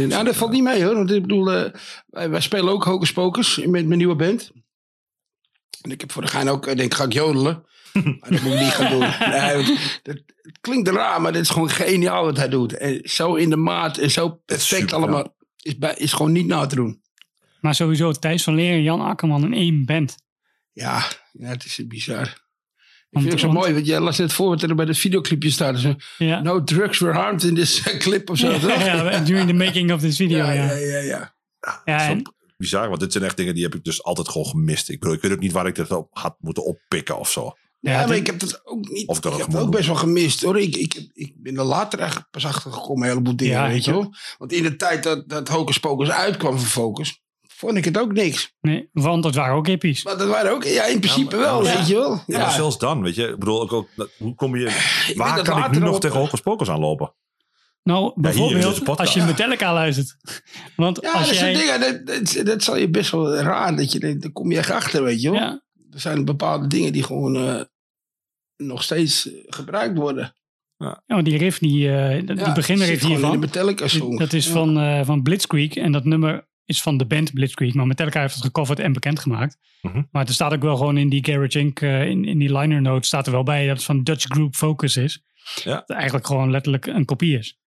Nou, dat valt niet mee hoor. Want ik bedoel, eh, wij, wij spelen ook Hocus Pocus met mijn nieuwe band. En ik heb voor de gein ook, ik denk, ga ik jodelen. Maar dat moet ik niet gaan doen. Nee, dat, het klinkt raar, maar dit is gewoon geniaal wat hij doet. En zo in de maat en zo perfect super, allemaal. Is, bij, is gewoon niet na te doen. Maar sowieso Thijs van Leer en Jan Akkerman in één band. Ja, ja het is bizar. Ik Want- vind het zo mooi, want jij las net voor wat er bij het videoclipje staat. Dus, Ja. no drugs were harmed in this clip of zo. ja, during the making of this video. ja, Ja, ja, ja, ja. En- bizar, want dit zijn echt dingen die heb ik dus altijd gewoon gemist. Ik bedoel, ik weet ook niet waar ik dit op had moeten oppikken of zo. Ja, Ja, maar dit- ik heb dat ook niet. Of ik dat ik ook heb het ook best wel gemist hoor. Ik, ik, ik ben er later eigenlijk pas achter gekomen, een heleboel dingen, Ja, weet je wel. Want in de tijd dat, dat Hocus Pocus uitkwam van Focus, vond ik het ook niks. nee, want dat waren ook hippies. Maar dat waren ook, ja, in principe maar- wel, ja. weet je wel. Ja, Ja, maar zelfs dan, weet je. Ik bedoel, ook, ook, hoe kom je... weet Waar kan ik nu nog op- tegen Pocus aanlopen? Nou, bijvoorbeeld als je Metallica luistert. Want ja als dat soort jij... dingen, dat, dat, dat zal je best wel raar, dat je, daar kom je echt achter, weet je wel. Ja, Er zijn bepaalde dingen die gewoon eh, nog steeds eh, gebruikt worden. ja, want die riff, die, eh, die Ja, beginner riff hiervan. Metallica song. Dat is Ja. van, eh, van Blitzkrieg. En dat nummer is van de band Blitzkrieg. Maar Metallica heeft het gecoverd en bekendgemaakt. Mhm. Maar er staat ook wel gewoon in die Garage Inc. eh, in, in die liner note staat er wel bij dat het van Dutch Group Focus is. Ja. Dat eigenlijk gewoon letterlijk een kopie is.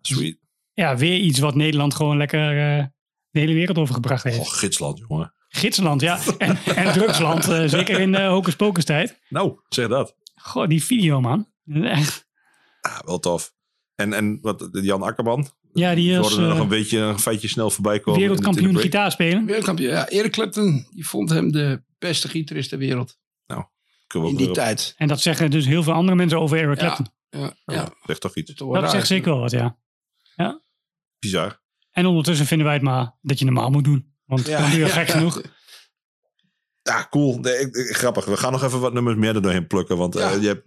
Sweet. Ja, weer iets wat Nederland gewoon lekker eh, de hele wereld overgebracht heeft. Oh, gidsland, jongen. Gidsland, ja. En, en drugsland, eh, zeker in de Hocus Pocus tijd. Nou, zeg dat. Goh, die video, man. Echt. Ah, wel tof. En, en wat, Jan Akkerman? Ja, die We is hoorden er nog eh, een beetje een feitje snel voorbij komen. wereldkampioen gitaar spelen. Wereldkampioen. Ja, Eric Clapton, die vond hem de beste gitarist ter wereld. Kunnen we In die tijd. En dat zeggen dus heel veel andere mensen over Eric Ja. Clapton. Ja, ja. Ja, toch iets. is Dat zegt zeker wel wat, ja. Bizar. En ondertussen vinden wij het maar dat je normaal moet doen. Want Ja, dan doe je ja. gek genoeg. Ja, cool. Nee, ik- ik- grappig. We gaan nog even wat nummers meer er doorheen plukken. Want Ja, eh, je hebt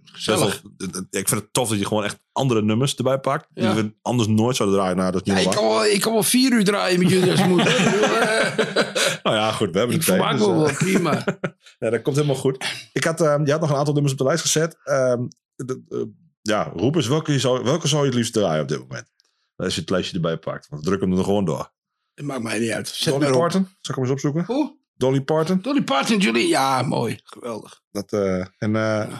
ik vind het tof dat je gewoon echt andere nummers erbij pakt. Die Ja. we anders nooit zouden draaien. Nou, dat is Ja, niet ik, kan wel, ik kan wel vier uur draaien met jullie als het moet. Eh, Nou ja, goed. We hebben ik de tijd. vermaak dus, me eh, wel, prima. Ja, dat komt helemaal goed. Ik had, ehm, je had nog een aantal nummers op de lijst gezet. Ehm, de- eh, ja, roep eens, welke zou, welke zou je het liefst draaien op dit moment? Als je het lijstje erbij pakt. Want we drukken hem er gewoon door. Dat maakt mij niet uit. Zet Dolly. Parton. Zal ik hem eens opzoeken? Hoe? Dolly Parton. Dolly Parton, jullie? Ja, mooi. Geweldig. Dat, eh, en eh,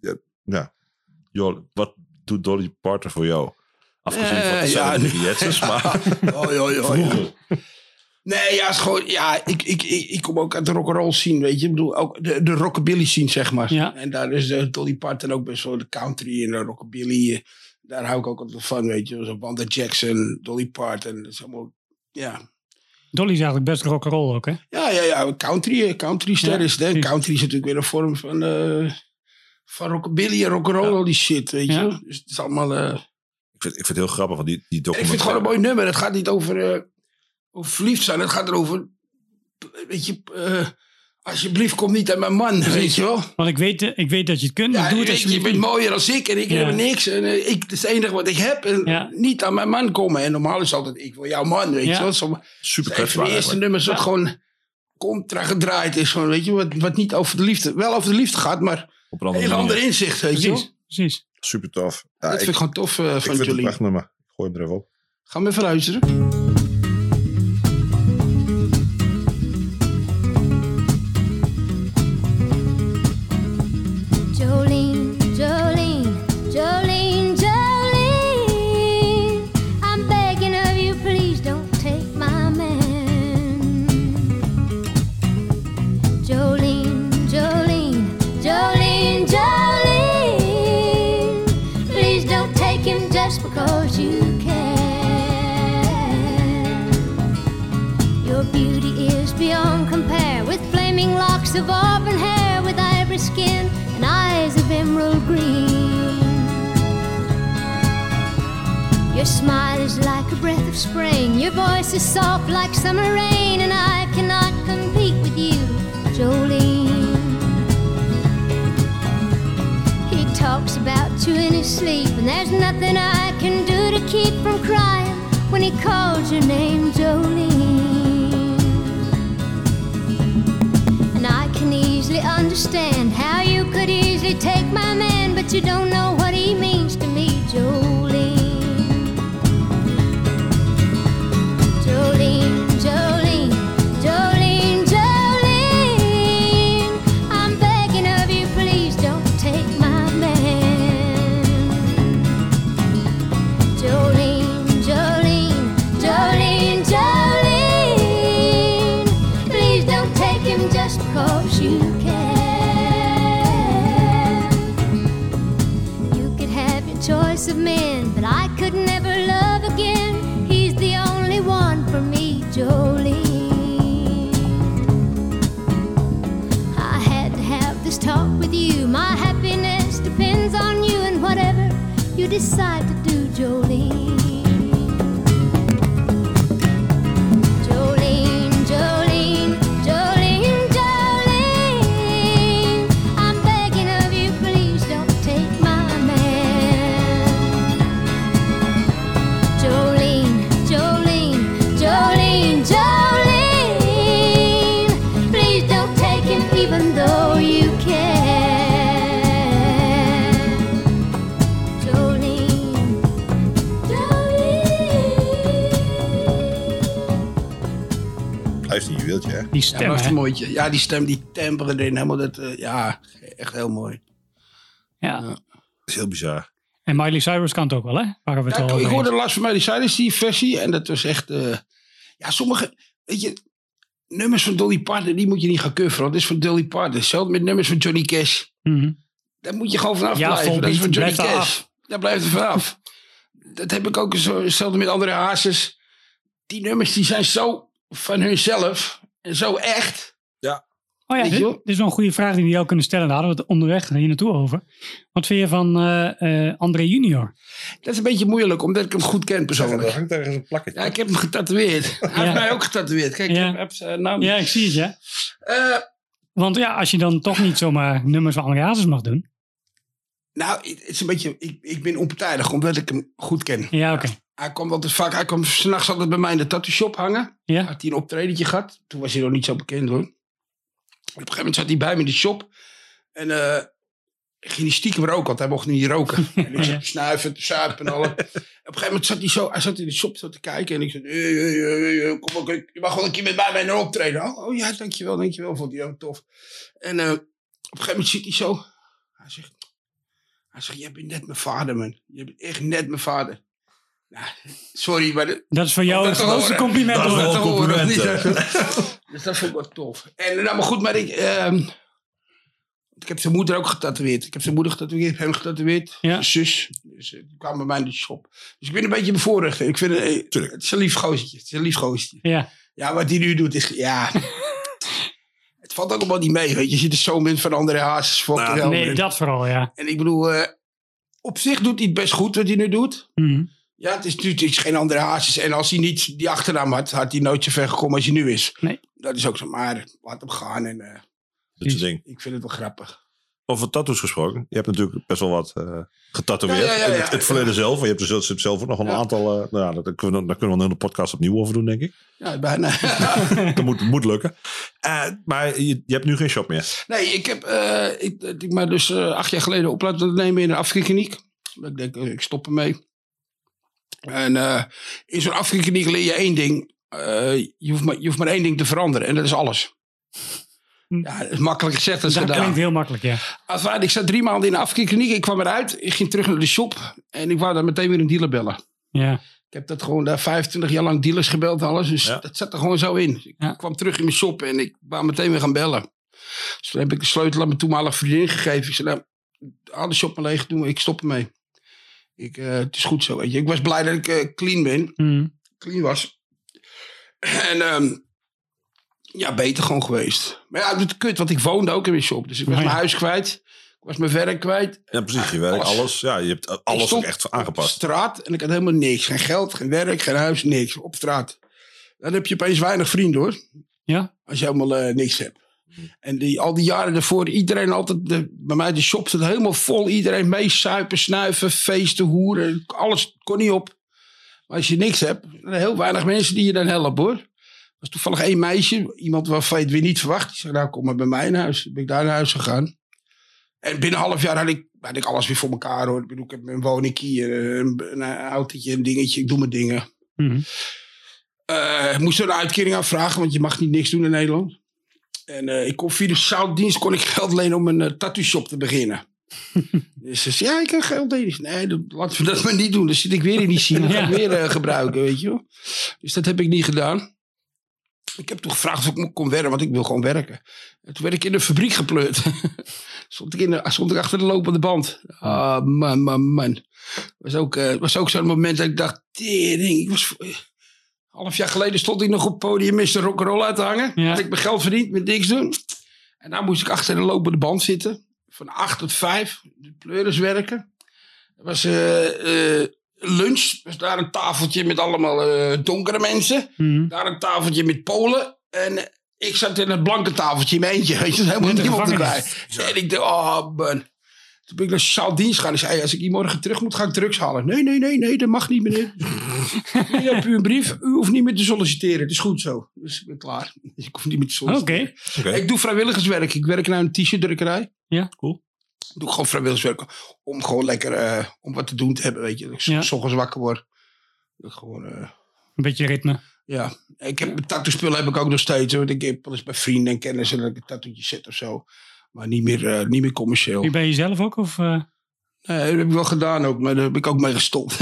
ja, ja. Joh, wat doet Dolly Parton voor jou? Afgezien van Eh, de ja, maar hoi. vroeger. Nee, ja, is gewoon, ja ik, ik, ik, ik kom ook uit de rock'n'roll scene, weet je. Ik bedoel, ook de, de rockabilly scene, zeg maar. Ja. En daar is de Dolly Parton ook best wel de country en de rockabilly. Daar hou ik ook altijd van, weet je. Zo Wanda Jackson, Dolly Parton. Dat is allemaal, ja. Dolly is eigenlijk best rock'n'roll ook, hè? Ja, ja, ja. Country, eh, country ster Ja, is het. Country is natuurlijk weer een vorm van, eh van rockabilly en rock'n'roll, al die shit, weet Ja. je. Dus het is allemaal... eh, Ik vind, ik vind het heel grappig, want die, die ik vind het documentaire... gewoon een mooi nummer. Het gaat niet over, eh, over verliefd zijn. Het gaat erover, weet je, eh, alsjeblieft kom niet aan mijn man, weet je wel. Want ik weet, eh, ik weet dat je het kunt, maar Ja, doe het weet je, je alsjeblieft bent mooier dan ik en ik Ja. heb niks. En eh, ik, het is het enige wat ik heb. En Ja. niet aan mijn man komen. En normaal is het altijd, ik wil jouw man, weet Ja. je wel. Zo, Super kwetsbaar de eerste nummers dat gewoon contra gedraaid is. Gewoon, weet je, wat, wat niet over de liefde, wel over de liefde gaat, maar Op een andere heel ander inzicht, weet je wel. Precies, precies. Super tof. Ja, dat ik, vind ik gewoon tof eh, ik van vind het een jullie. Ik gooi hem er even op. Gaan we even luisteren. Breath of spring, your voice is soft like summer rain, and I cannot compete with you, Jolene. He talks about you in his sleep, and there's nothing I can do to keep from crying when he calls your name, Jolene. And I can easily understand how you could easily take my man, but you don't know what he means decide Die Ja, stem, dat hè? mooitje. Ja, die stem, die temper erin, helemaal dat, eh, ja, echt heel mooi. Ja. Dat is heel bizar. En Miley Cyrus kan het ook wel, hè? Waar we het Ja, al ik, hoorde last van die Cyrus, die versie. En dat was echt, eh, ja, sommige, weet je, nummers van Dolly Parton, die moet je niet gaan. Want dat is van Dolly Parton. Hetzelfde met nummers van Johnny Cash. Mhm. Daar moet je gewoon vanaf Ja, blijven. Dat is van Johnny Cash. af. Daar blijft er vanaf. dat heb ik ook zo, hetzelfde met andere hazes. Die nummers die zijn zo van hunzelf zo echt. Oh ja, Weet je dit, dit is wel een goede vraag die we jou kunnen stellen. Daar hadden we het onderweg hier naartoe over. Wat vind je van eh, eh, André Junior? Dat is een beetje moeilijk, omdat ik hem goed ken persoonlijk. hangt ergens een plakketje. Ja, ik heb hem getatoeëerd. Hij heeft mij ook getatoeëerd. Kijk, Ja. ik heb zijn naam. Ja, ik zie het, ja. Eh, Want ja, als je dan toch niet zomaar nummers van André Hazes mag doen. nou, het is een beetje, ik, ik ben onpartijdig, omdat ik hem goed ken. Ja, oké. Hij kwam altijd vaak, hij kwam s'nachts altijd bij mij in de tattoo shop hangen. Ja. Had hij een optredentje gehad. Toen was hij nog niet zo bekend hoor. Op een gegeven moment zat hij bij me in de shop. En eh ging hij stiekem roken, want hij mocht niet roken. En ik zat te snuiven, te suipen en alles. Op een gegeven moment zat hij zo, hij zat in de shop zo te kijken. En ik zei, hey, hey, hey, hey, kom ook, je mag wel een keer met mij bij een optreden. Oh, oh ja, dankjewel, dankjewel. Vond hij ook tof. En eh, op een gegeven moment zit hij zo. Hij zegt, hij zegt, jij bent net mijn vader man. Je bent echt net mijn vader. Sorry, maar... de- Dat is voor jou het grootste horen. compliment. Dat is horen, compliment, niet? dus dat vond ik wel tof. En nou, maar goed, maar ik... ehm, ik heb zijn moeder ook getatoeëerd. Ik heb zijn moeder getatoeëerd, ik heb hem getatoeëerd. Ja. Zijn zus. Dus die kwam bij mij in de shop. Dus ik ben een beetje bevoorrecht. Ik vind het, eh, het is een lief gozertje. Het is een lief gozertje. Ja, Ja, wat hij nu doet is... Ja... het valt ook allemaal niet mee, weet je. Je ziet de zoon bent van André Haas. Nou, nee, dat vooral, ja. En ik bedoel... eh, op zich doet hij het best goed wat hij nu doet. Mhm. Ja, het is natuurlijk is geen andere hazes. En als hij niet die achternaam had, had hij nooit zo ver gekomen als hij nu is. Nee. Dat is ook zo, maar laat hem gaan. En eh, Dit soort ding. ik vind het wel grappig. Over tattoos gesproken. Je hebt natuurlijk best wel wat eh getatoeëerd. Ja, ja, ja, In ja. het, het verleden zelf. Je hebt er zelf, zelf ook nog een Ja. aantal. eh, nou ja, daar kunnen, we, daar kunnen we een hele podcast opnieuw over doen, denk ik. Ja, bijna. Dat moet, moet lukken. Eh, maar je, je hebt nu geen shop meer. nee, ik heb eh, ik, ik me dus acht jaar geleden op laten nemen in een Afrikakliniek. Ik denk, ik stop ermee. En eh, in zo'n Afrikakliniek leer je één ding. Eh, je, hoeft maar, je hoeft maar één ding te veranderen. En dat is alles. Ja, dat is makkelijk gezegd dan Dat gedaan. klinkt heel makkelijk, ja. Enfin, ik zat drie maanden in de Afrikakliniek. Ik kwam eruit. Ik ging terug naar de shop. En ik wou daar meteen weer een dealer bellen. Ja, Ik heb dat gewoon daar 25 jaar lang dealers gebeld en alles. Dus Ja. dat zat er gewoon zo in. Ik Ja. kwam terug in mijn shop en ik wou meteen weer gaan bellen. Dus toen heb ik de sleutel aan mijn toenmalige vriendin gegeven. Ik zei, nou, haal de shop maar leeg, doen, ik stop ermee. Ik, eh, het is goed zo, weet je. Ik was blij dat ik eh, clean ben. Mhm. Clean was. En ehm, ja, beter gewoon geweest. Maar ja, het kut, want ik woonde ook in mijn shop. Dus ik was Oh ja. mijn huis kwijt. Ik was mijn werk kwijt. Ja, precies. Je werk, Alles. alles. Ja, je hebt alles ook echt Op aangepast. straat en ik had helemaal niks. Geen geld, geen werk, geen huis, niks. Op straat. Dan heb je opeens weinig vrienden hoor. Ja? Als je helemaal eh, niks hebt. En die, al die jaren daarvoor, iedereen altijd, de, bij mij de shop zat helemaal vol. Iedereen meesuipen, snuiven, feesten, hoeren. Alles kon niet op. Maar als je niks hebt, dan zijn er heel weinig mensen die je dan helpen hoor. Er was toevallig één meisje, iemand waarvan je het weer niet verwacht. Die zei, nou kom maar bij mij in huis. Ben ik daar naar huis gegaan. En binnen een half jaar had ik, had ik alles weer voor elkaar hoor. Ik bedoel, ik heb een woning hier, een, een autootje, een dingetje. Ik doe mijn dingen. Mhm. Eh, moest er een uitkering aanvragen, want je mag niet niks doen in Nederland. En eh, ik kon via de zoutdienst kon ik geld lenen om een uh, tattoo shop te beginnen. dus ze zei, ja, ik kan geld lenen. Nee, dat, laten we dat maar niet doen. Dan zit ik weer in die scene. Dan ga ik Ja. weer eh, gebruiken, weet je wel. Dus dat heb ik niet gedaan. Ik heb toen gevraagd of ik kon werken, want ik wil gewoon werken. En toen werd ik in de fabriek gepleurd. stond, ik in de, stond ik achter de lopende band. Ah, man, man, man. Was ook, was ook zo'n moment dat ik dacht, tering, ik was... Half jaar geleden stond ik nog op het podium Mr. Rock'n'Roll uit te hangen. Ja. Had ik mijn geld verdiend met niks doen. En daar moest ik achter de lopende band zitten. Van 8 tot 5, de pleuris werken. Er was eh, eh, lunch. was daar een tafeltje met allemaal eh, donkere mensen. Mhm. Daar een tafeltje met Polen. En ik zat in het blanke tafeltje in mijn eentje. Weet je, helemaal niemand erbij. En ik dacht, oh man. Toen ben ik naar sociaal dienst gaan. En zei, als ik hier morgen terug moet, ga ik drugs halen. Nee, nee, nee, nee, dat mag niet, meneer. Hier hebt u een brief. U hoeft niet meer te solliciteren. Het is goed zo. Dus ik ben klaar. Dus ik hoef niet meer te Oké. solliciteren. Oké. Ik doe vrijwilligerswerk. Ik werk naar een t-shirt-drukkerij. Ja. Cool. Doe gewoon vrijwilligerswerk. Om gewoon lekker eh, om wat te doen te hebben, weet je. Dat ik Ja. ochtends wakker word. Dat ik gewoon... eh, Een beetje ritme. ja, ik heb mijn tattoo-spullen heb ik ook nog steeds. hoor. Want ik heb wel eens bij vrienden en kennissen dat ik een tattoetje zet of zo. Maar niet meer, eh, niet meer commercieel. Wie ben je zelf ook? Of, eh, Nee, dat heb ik wel gedaan ook, maar daar heb ik ook mee gestopt.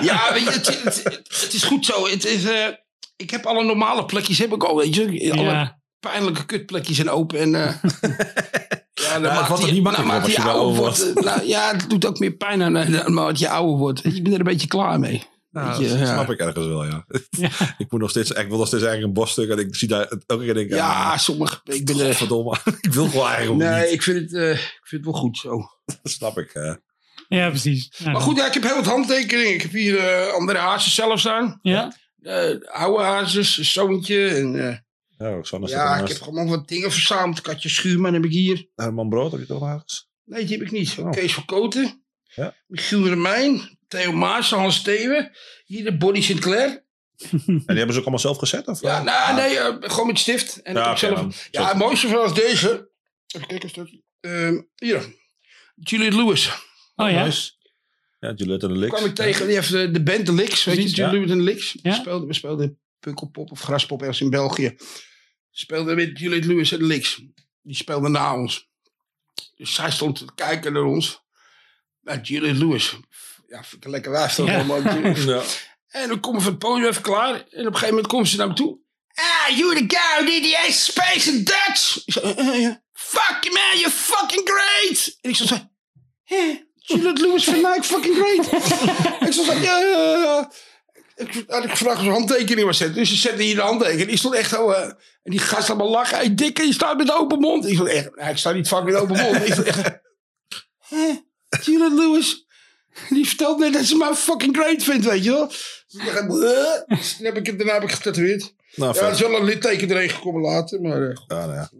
ja, weet je, het, het, het- het is goed zo. Het is, eh, ik heb alle normale plekjes heb ik al, weet je. Alle ja. pijnlijke kutplekjes zijn open. En, eh, ja, dan het maakt er die- niet als je ouder wordt. eh, nou, ja, het doet ook meer pijn aan eh, naarmate je ouder wordt. Je bent er een beetje klaar mee. Nou, je, dat ja. snap ik ergens wel, ja. Ja. ik, moet nog steeds, ik wil nog steeds eigenlijk een bosstuk en ik zie daar elke keer denk ik, Ja, ah, sommige. Ik ben er. verdomme. ik wil gewoon eigenlijk ook Nee, niet. ik vind, het, eh, ik vind het wel goed zo. Dat snap ik. eh. ja, precies. Ja, Maar goed, ja, ik heb heel wat handtekeningen. Ik heb hier eh andere hazes zelf staan. Ja? Eh, oude hazes, een zoontje. En, eh, Ja, ik heb gewoon wat dingen verzameld. Katje Schuurman heb ik hier. Herman Brood, heb je toch ergens? Nee, die heb ik niet. Oh. Kees van Koten. Ja. Michiel Remijn. Theo Maas, Hans Steven. Hier de Bonnie Sinclair. En die hebben ze ook allemaal zelf gezet? Of? Ja, nou, nee, eh, gewoon met stift. En Ja, ik zelf, ja, het mooiste van is deze. Even kijken een stukje. Ehm, hier. Juliette Lewis. Oh ja? Nice. Ja, Juliette en de Licks. kwam ik tegen, die heeft de, de band De Licks, weet je. Juliette en de Licks. We speelden, we speelden Pukkelpop of Graspop ergens in België. Speelden met Juliette Lewis en De Licks. Die speelden na ons. Dus zij stond te kijken naar ons. Juliette Lewis. Ja, vind ik een lekker wijf toch. Ja. En dan komen we van het podium even klaar. En op een gegeven moment komen ze naar me toe. Ah, you the guy who did the Ace Space in Dutch. Ik zei, "Eh, eh. Fuck you man, you're fucking great. En ik zo zo, hé, Juliette Lewis vindt mij fucking great. ik zo zo, ja, ja, ja. Ik had ik gevraagd of ze handtekening was zetten. Dus ze zette hier de handtekening. Die stond echt zo... eh, en die gast allemaal lachen. Hey, dikke, je staat met open mond. Ik stond echt... Nou, ik sta niet fucking met open mond. ik stond echt... Hè? Juliette Lewis? Die vertelt net dat ze mij fucking great vindt, weet je wel. Dus ik toen heb ik het, daarna heb ik getatoeëerd. Nou, Ja, er is wel een litteken erin gekomen later. Maar eh, Ja, nou ja.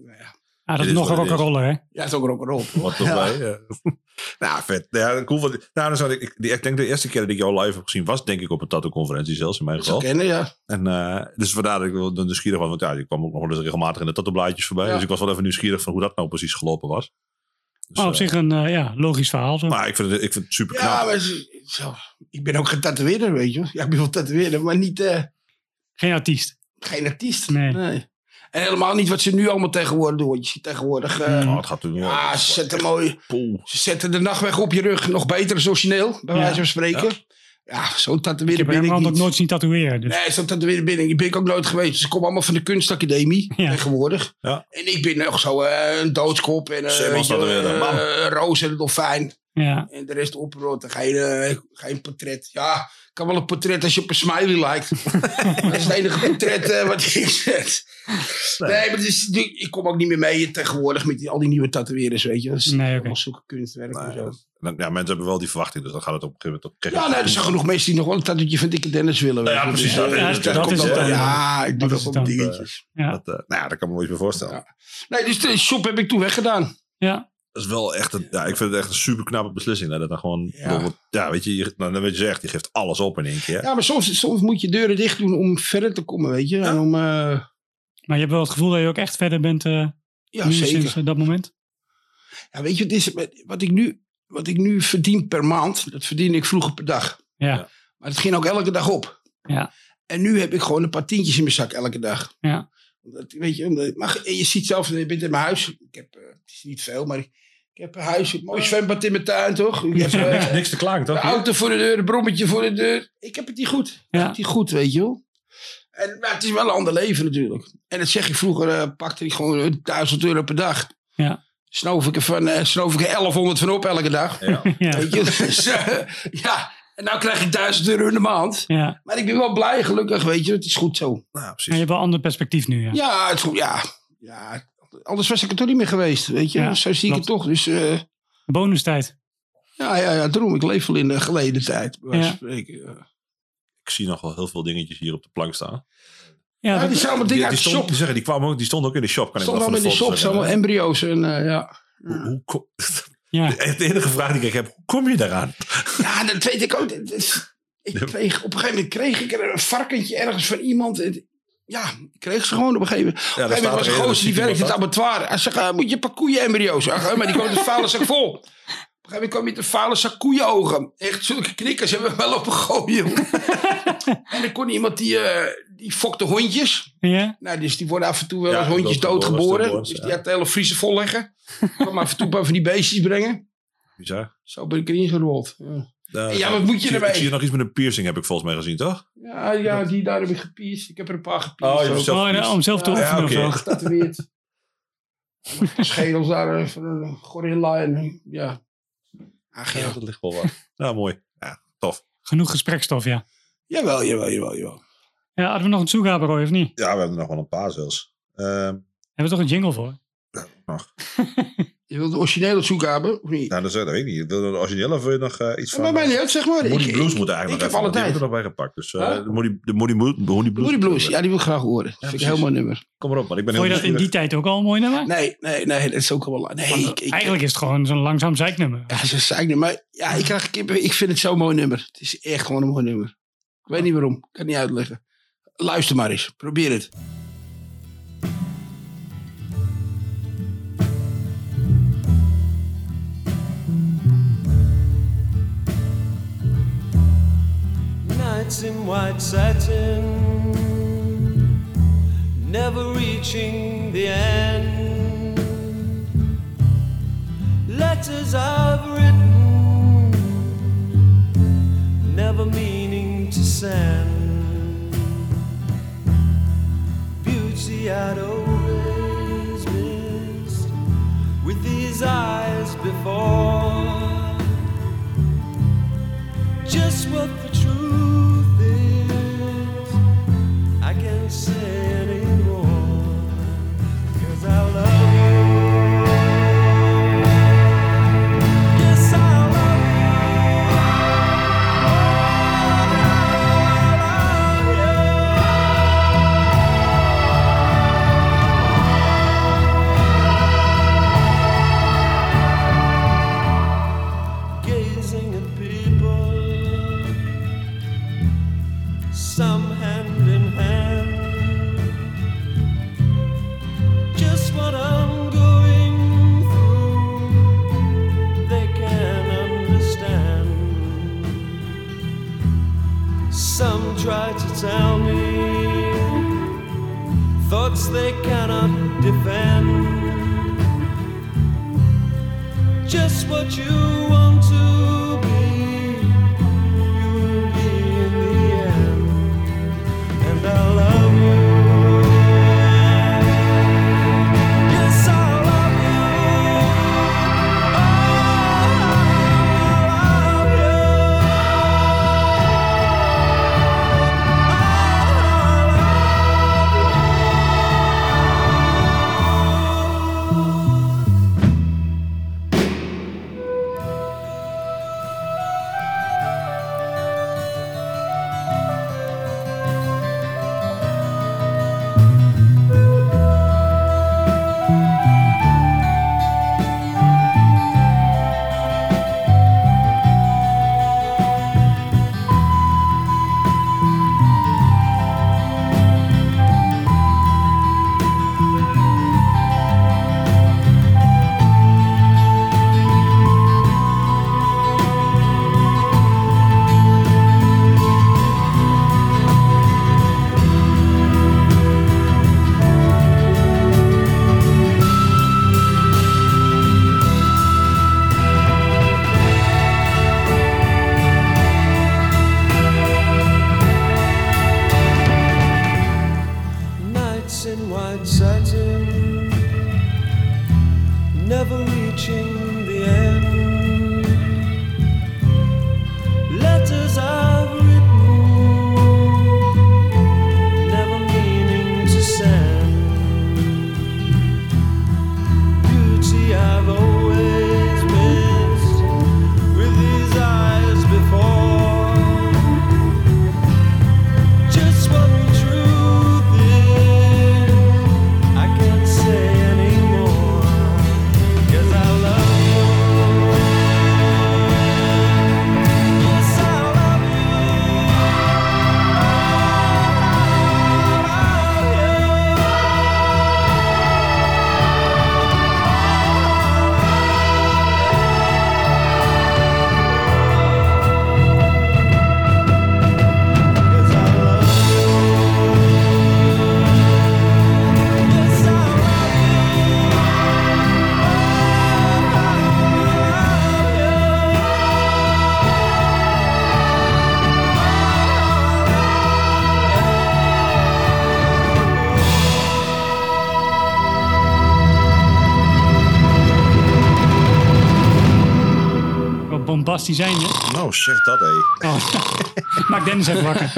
Ah, dat is is nog een rock'n'roller, hè? ja, het is ook een roll. Wat toch bij. Ja. nou, vet. Ja, cool. Want, nou, dan zou ik, ik, die- ik denk de eerste keer dat ik jou live heb gezien was denk ik op een tattoo-conferentie zelfs in mijn Dat geval. kennen, ja. En eh, dus vandaar dat ik wel nieuwsgierig was. Want ja, je kwam ook nog wel eens regelmatig in de tattoo-blaadjes voorbij. Ja. Dus ik was wel even nieuwsgierig van hoe dat nou precies gelopen was. Dus, Maar op eh, zich een eh, ja, logisch verhaal. Zo. maar ik vind het, ik vind het super knap. Ja, maar zo, ik ben ook geen tatoeëerder, weet je. Ja, ik ben wel tatoeëerder, maar niet... eh, Geen artiest. geen artiest. Nee. En helemaal niet wat ze nu allemaal tegenwoordig doen. Want je ziet tegenwoordig... eh, Oh, het gaat toen wel. ja, ze zetten mooi... Ze zetten de nachtweg op je rug. Nog beter dan origineel, bij Ja. wijze van spreken. Ja, zo'n Ik tatoeëerder ben ik niet. nooit zien tatoeëren. Dus. Nee, zo'n tatoeëerder ben ik, ben ik ook nooit geweest. Ze komen allemaal van de kunstacademie Ja. tegenwoordig. Ja. En ik ben nog zo eh, een doodskop en Zeeman uh, eh, Roos en de dolfijn. Ja. En de rest oprotten. Geen, eh, geen portret. Ja, kan wel een portret als je op een smiley lijkt. dat is het enige portret eh, wat ik zet. Nee, maar het is, ik kom ook niet meer mee tegenwoordig met die, al die nieuwe tatoeëerders, weet je. Dat is Nee, oké. allemaal zulke kunstwerk en zo. ja, mensen hebben wel die verwachting, dus dan gaat het op een gegeven moment... op- Ja, nee, er zijn genoeg mensen die nog wel een tatoeëtje van Dikke Dennis willen. Ja, precies, Dus, dat eh, is- dat dat komt is het dan. Ja, ik doe Dat dan. dingetjes. Ja. Dat, eh, nou ja, dat kan me wel iets meer voorstellen. Ja. Nee, dus de shop heb ik toen weggedaan. ja. Dat is wel echt een, ja, ik vind het echt een super knappe beslissing. Hè? Dat dan gewoon, Ja. ja, weet je, je, nou, dan weet je zegt, je geeft alles op in één keer. Ja, maar soms, soms moet je deuren dicht doen om verder te komen, weet je. En om, eh, Maar je hebt wel het gevoel dat je ook echt verder bent eh ja, nu zeker. sinds eh, dat moment? Ja, weet je, het is, wat, ik nu, wat ik nu verdien per maand, dat verdiende ik vroeger per dag. Ja. Ja. Maar het ging ook elke dag op. Ja. En nu heb ik gewoon een paar tientjes in mijn zak elke dag. Ja. Omdat, weet je, omdat, maar en je ziet zelf, je bent in mijn huis. Ik heb, eh, het is niet veel, maar ik, ik heb een huis, een mooi zwembad in mijn tuin, toch? Ik heb, eh, Niks te klagen, toch? auto voor de deur, een brommetje voor de deur. Ik heb het niet goed. Ik Ja. heb het niet goed, weet je wel. En, maar het is wel een ander leven natuurlijk. En dat zeg ik vroeger, eh, pakte ik gewoon eh, 1000 euro per dag. Ja. Snoof ik er, van, eh, snoof ik er 1100 van op elke dag. Ja. Ja. Weet je? Dus, ja, en nou krijg ik 1000 euro in de maand. Ja. Maar ik ben wel blij, gelukkig, weet je. Het is goed zo. Nou, Maar je precies. hebt wel een ander perspectief nu, ja. Ja, het is goed. Ja, ja. Anders was ik er toch niet meer geweest, weet je. Ja, Zo zie ik het toch. Dus eh, Bonustijd. ja, ja, ja, daarom. Ik leef wel in de geleden tijd. Ja. ja. Ik zie nog wel heel veel dingetjes hier op de plank staan. Ja, die zijn allemaal Die, dingen die, uit de stond, shop. die, zeggen, die, kwamen ook, die stonden ook in de shop. Kan ik Stond wel allemaal in de shop, zijn allemaal embryo's. En, eh, ja. Hoe, hoe kom- ja. de enige vraag die ik heb, hoe kom je daaraan? ja, dat weet ik ook. Ik kreeg, op een gegeven moment kreeg ik er een varkentje ergens van iemand. Ja, ik kreeg ze gewoon op een gegeven moment. Ja, Op een gegeven moment was een gozer die werkte in het abattoir. Hij zegt, ah, moet je een paar koeienembryo's? Ach, maar die kwam met een vuile zak vol. Op een gegeven moment kwam je met een vuile zak koeienogen. Echt zulke knikkers hebben we wel op gooien. en dan kon iemand die, eh, die fokte hondjes. ja. Nou, dus die worden af en toe wel Ja, als hondjes doodgeboren, Dus ja. die had de hele vriezer vol leggen. kwam af en toe een paar van die beestjes brengen. Bizar. Zo ben ik erin gerold. Ja. Uh, Ja, wat moet je? Ik zie je nog iets met een piercing, heb ik volgens mij gezien, toch? Ja, ja, die daar heb ik gepierst. Ik heb er een paar gepierst. Oh, je hebt ook. zelf- Oh, ja, om zelf te Ja, oefenen ja, getatoeëerd. Schedels daar eh, van een gorilla en ja. Ach ja. dat ligt wel wat. Nou, mooi. Ja, tof. Genoeg gesprekstof, ja. Jawel, jawel, jawel, jawel. Ja, hadden we nog een toegabe, Roy, of niet? Ja, we hebben er nog wel een paar zelfs. Ehm, Hebben we toch een jingle voor? nog. Je wilt de originele zoek hebben, of niet? Nou, dat, is- dat weet ik niet. Wil je de originele of wil je nog eh, iets Ja, van... maar mij niet uit, zeg maar. Moody Ik- Blues ik- moet eigenlijk ik nog heb even, alle tijd. er nog bij gepakt. Dus eh, Huh? de Moody, de Moody, Moody, Moody Blues. Moody Blues, ja, die wil ik graag horen. Dat vind ik een heel mooi nummer. Kom erop, man. Ik ben Vond je dat in die tijd ook al een mooi nummer? Nee, nee, nee, dat is ook wel... Nee, Want ik, ik, Eigenlijk is het gewoon zo'n langzaam zeiknummer. Ja, ze zei niet, maar ja, ik krijg. Ik vind het zo'n mooi nummer. Het is echt gewoon een mooi nummer. Ik weet niet waarom. Ik kan het niet uitleggen. Luister maar eens. Probeer het. Nights in white satin, never reaching the end. Letters I've written, never meaning to send. Beauty I'd always missed with these eyes before just what they cannot defend. Just what you zeg dat, hé. Oh. Maak Dennis even wakker.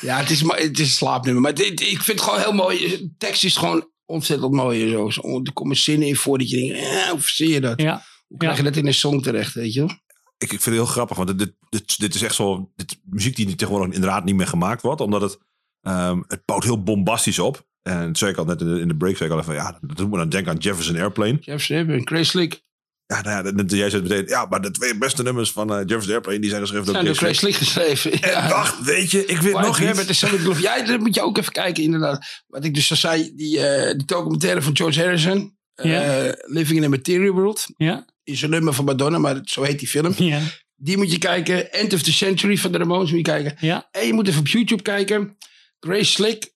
Ja, het is, maar, het is een slaapnummer. Maar dit, ik vind het gewoon heel mooi. De tekst is gewoon ontzettend mooi. en Zo. Er komen zinnen in voor dat je denkt, eh, hoe zie je dat? Ja. Hoe krijg je dat in een song terecht, weet je wel? Ik, ik vind het heel grappig, want dit, dit, dit is echt zo... Dit, muziek die tegenwoordig inderdaad niet meer gemaakt wordt. Omdat het, ehm, het bouwt heel bombastisch op. En dat zei ik al net in de, in de break, zei ik al even... Ja, dat doet me dan denken aan Jefferson Airplane. Jefferson en Grace Slick. Ja, nou ja, dat- jij zei meteen... Ja, maar de twee beste nummers van eh, Jefferson Airplane... die zijn geschreven door Zijn door Grace Slick geschreven. En Ja. wacht, weet je, ik weet White nog Rabbit iets. Ja, dat moet je ook even kijken, inderdaad. Wat ik dus al zei, die, eh, die documentaire van George Harrison. eh, Ja. Living in a Material World. Ja. Is een nummer van Madonna, maar zo heet die film. Ja. Die moet je kijken. End of the Century van de Ramones moet je kijken. Ja. En je moet even op YouTube kijken. Grace Slick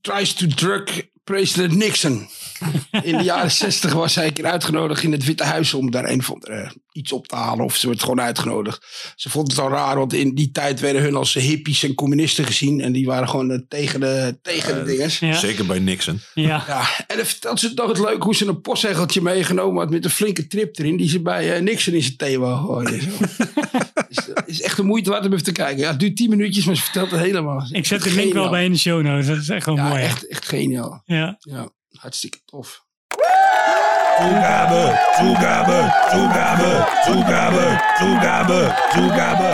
tries to drug President Nixon. In de jaren zestig was hij een keer uitgenodigd in het Witte Huis om daar een of andere iets op te halen. Of ze werd gewoon uitgenodigd. Ze vond het al raar, want in die tijd werden hun als hippies en communisten gezien. En die waren gewoon eh, tegen de, tegen de dinges. Ja. Zeker bij Nixon. Ja. Ja, en dan vertelt ze nog het leuk hoe ze een postzegeltje meegenomen had met een flinke trip erin. Die ze bij eh, Nixon in zijn thee wou gooien. Zo. is, echt de moeite waard om even te kijken. Ja, het duurt 10 minuutjes, maar ze vertelt het helemaal. Ik zet de link wel bij in de show notes. Dat is echt gewoon Ja, mooi. echt, echt geniaal. Ja. Ja, hartstikke tof. Toegabe, toegabe, toegabe, toegabe, toegabe, toegabe.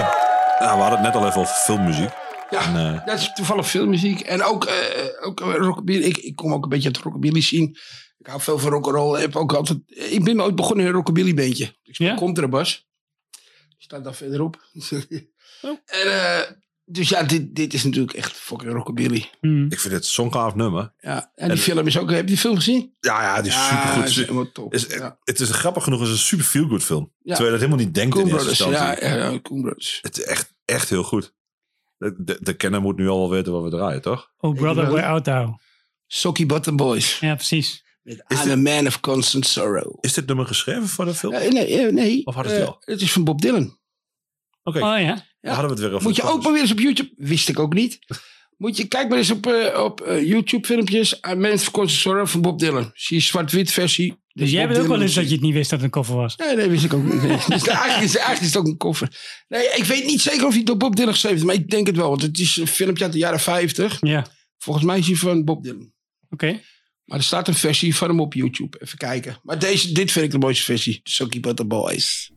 Nou, we hadden het net al even over filmmuziek. Ja, En, eh, dat is toevallig filmmuziek. En ook, eh, ook eh, rockabilly. Ik, ik kom ook een beetje uit het rockabilly zien. Ik hou veel van rock'n'roll. Ik, heb ook altijd, ik ben ooit begonnen in een rockabilly bandje. Ik speel Ja? contrabas. Staat daar verderop. Oh. En, eh, dus ja, dit, dit is natuurlijk echt fucking rockabilly. Hmm. ik vind het zo'n gaaf nummer. Ja, en die En- film is ook... Heb je die film gezien? Ja, ja, die is Ja, supergoed. is helemaal top. Is, ja. Het is grappig genoeg, het is een super feel-good film. Ja. Terwijl je dat helemaal niet denkt Coen in eerste instantie. Ja, ja, Coen Brothers. Het is echt, echt heel goed. De, de, de kenner moet nu al wel weten wat we draaien, toch? Oh, brother, wel. where out thou? Socky Bottom Boys. Ja, precies. Met Is I'm a Man of Constant Sorrow. Is dit nummer geschreven voor de film? Nee, eh, nee. Of hadden ze Eh, het Het is van Bob Dylan. Oké, Oh ja. Ja. dan hadden we het weer over. Moet je ook maar weer eens op YouTube. Wist ik ook niet. Moet je, kijk maar eens op, eh, op eh, YouTube filmpjes. I'm Man of Constant Sorrow van Bob Dylan. Zie je zwart-wit versie. Dus jij Bob bent ook wel eens dat je het niet wist dat het een koffer was. Nee, nee, wist ik ook niet. Nee. Dus eigenlijk, is, eigenlijk is het ook een koffer. Nee, ik weet niet zeker of hij door Bob Dylan geschreven is. Maar ik denk het wel. Want het is een filmpje uit de jaren 50. Ja. Volgens mij is hij van Bob Dylan. Oké. Maar er staat een versie van hem op YouTube. Even kijken. Maar deze, dit vind ik de mooiste versie. So Keep It The Boys.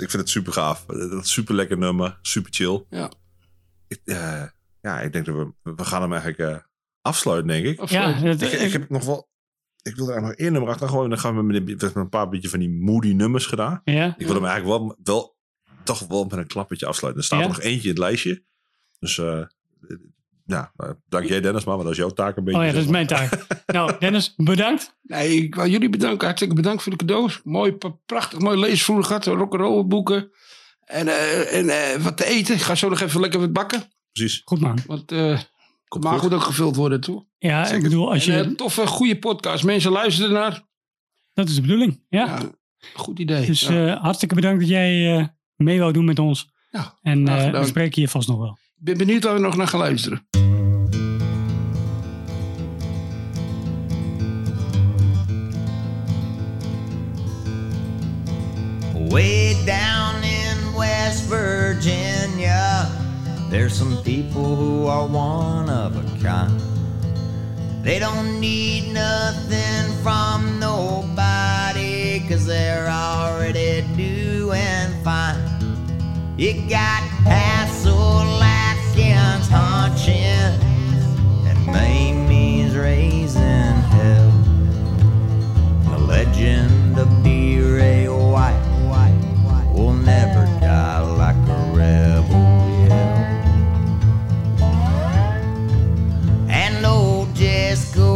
Ik vind het super gaaf. Dat is super lekker nummer. Super chill. Ja. Ik, eh, ja, ik denk dat we, we gaan hem eigenlijk eh, afsluiten, denk ik. Ja, het- Ik, ik heb nog wel... Ik wil er nog één nummer achter gooien. Dan gaan we met, een- met een paar beetje van die moody nummers gedaan. ja. Ik wil hem eigenlijk wel, wel toch wel met een klappertje afsluiten. Er staat Ja? er nog eentje in het lijstje. Dus eh, ja, nou, dank jij Dennis maar, want dat is jouw taak een beetje. Oh ja, dat is mijn taak. nou, Dennis, bedankt. Nee, ik wil jullie bedanken. Hartstikke bedankt voor de cadeaus. Mooi, prachtig, mooi leesvoer gehad. Rock'n'roll boeken. En, eh, en eh, wat te eten. Ik ga zo nog even lekker wat bakken. Precies. Goed man. Want eh Komt maar goed. goed ook gevuld worden, toe. Ja, ik bedoel, als En, je... toffe, goede podcast. Mensen luisteren naar. Dat is de bedoeling, ja. Ja, goed idee. Dus Ja. eh, hartstikke bedankt dat jij eh, mee wou doen met ons. Ja, En eh, we spreken je vast nog wel. Ik ben benieuwd waar we nog naar gaan luisteren. Way down in West Virginia, there's some people who are one of a kind. They don't need nothing from nobody, cause they're already doing fine. You got Appalachians hunching, and Mamie's raising hell. The legend of D. Ray White will never die like a rebel yell. And old Jesco's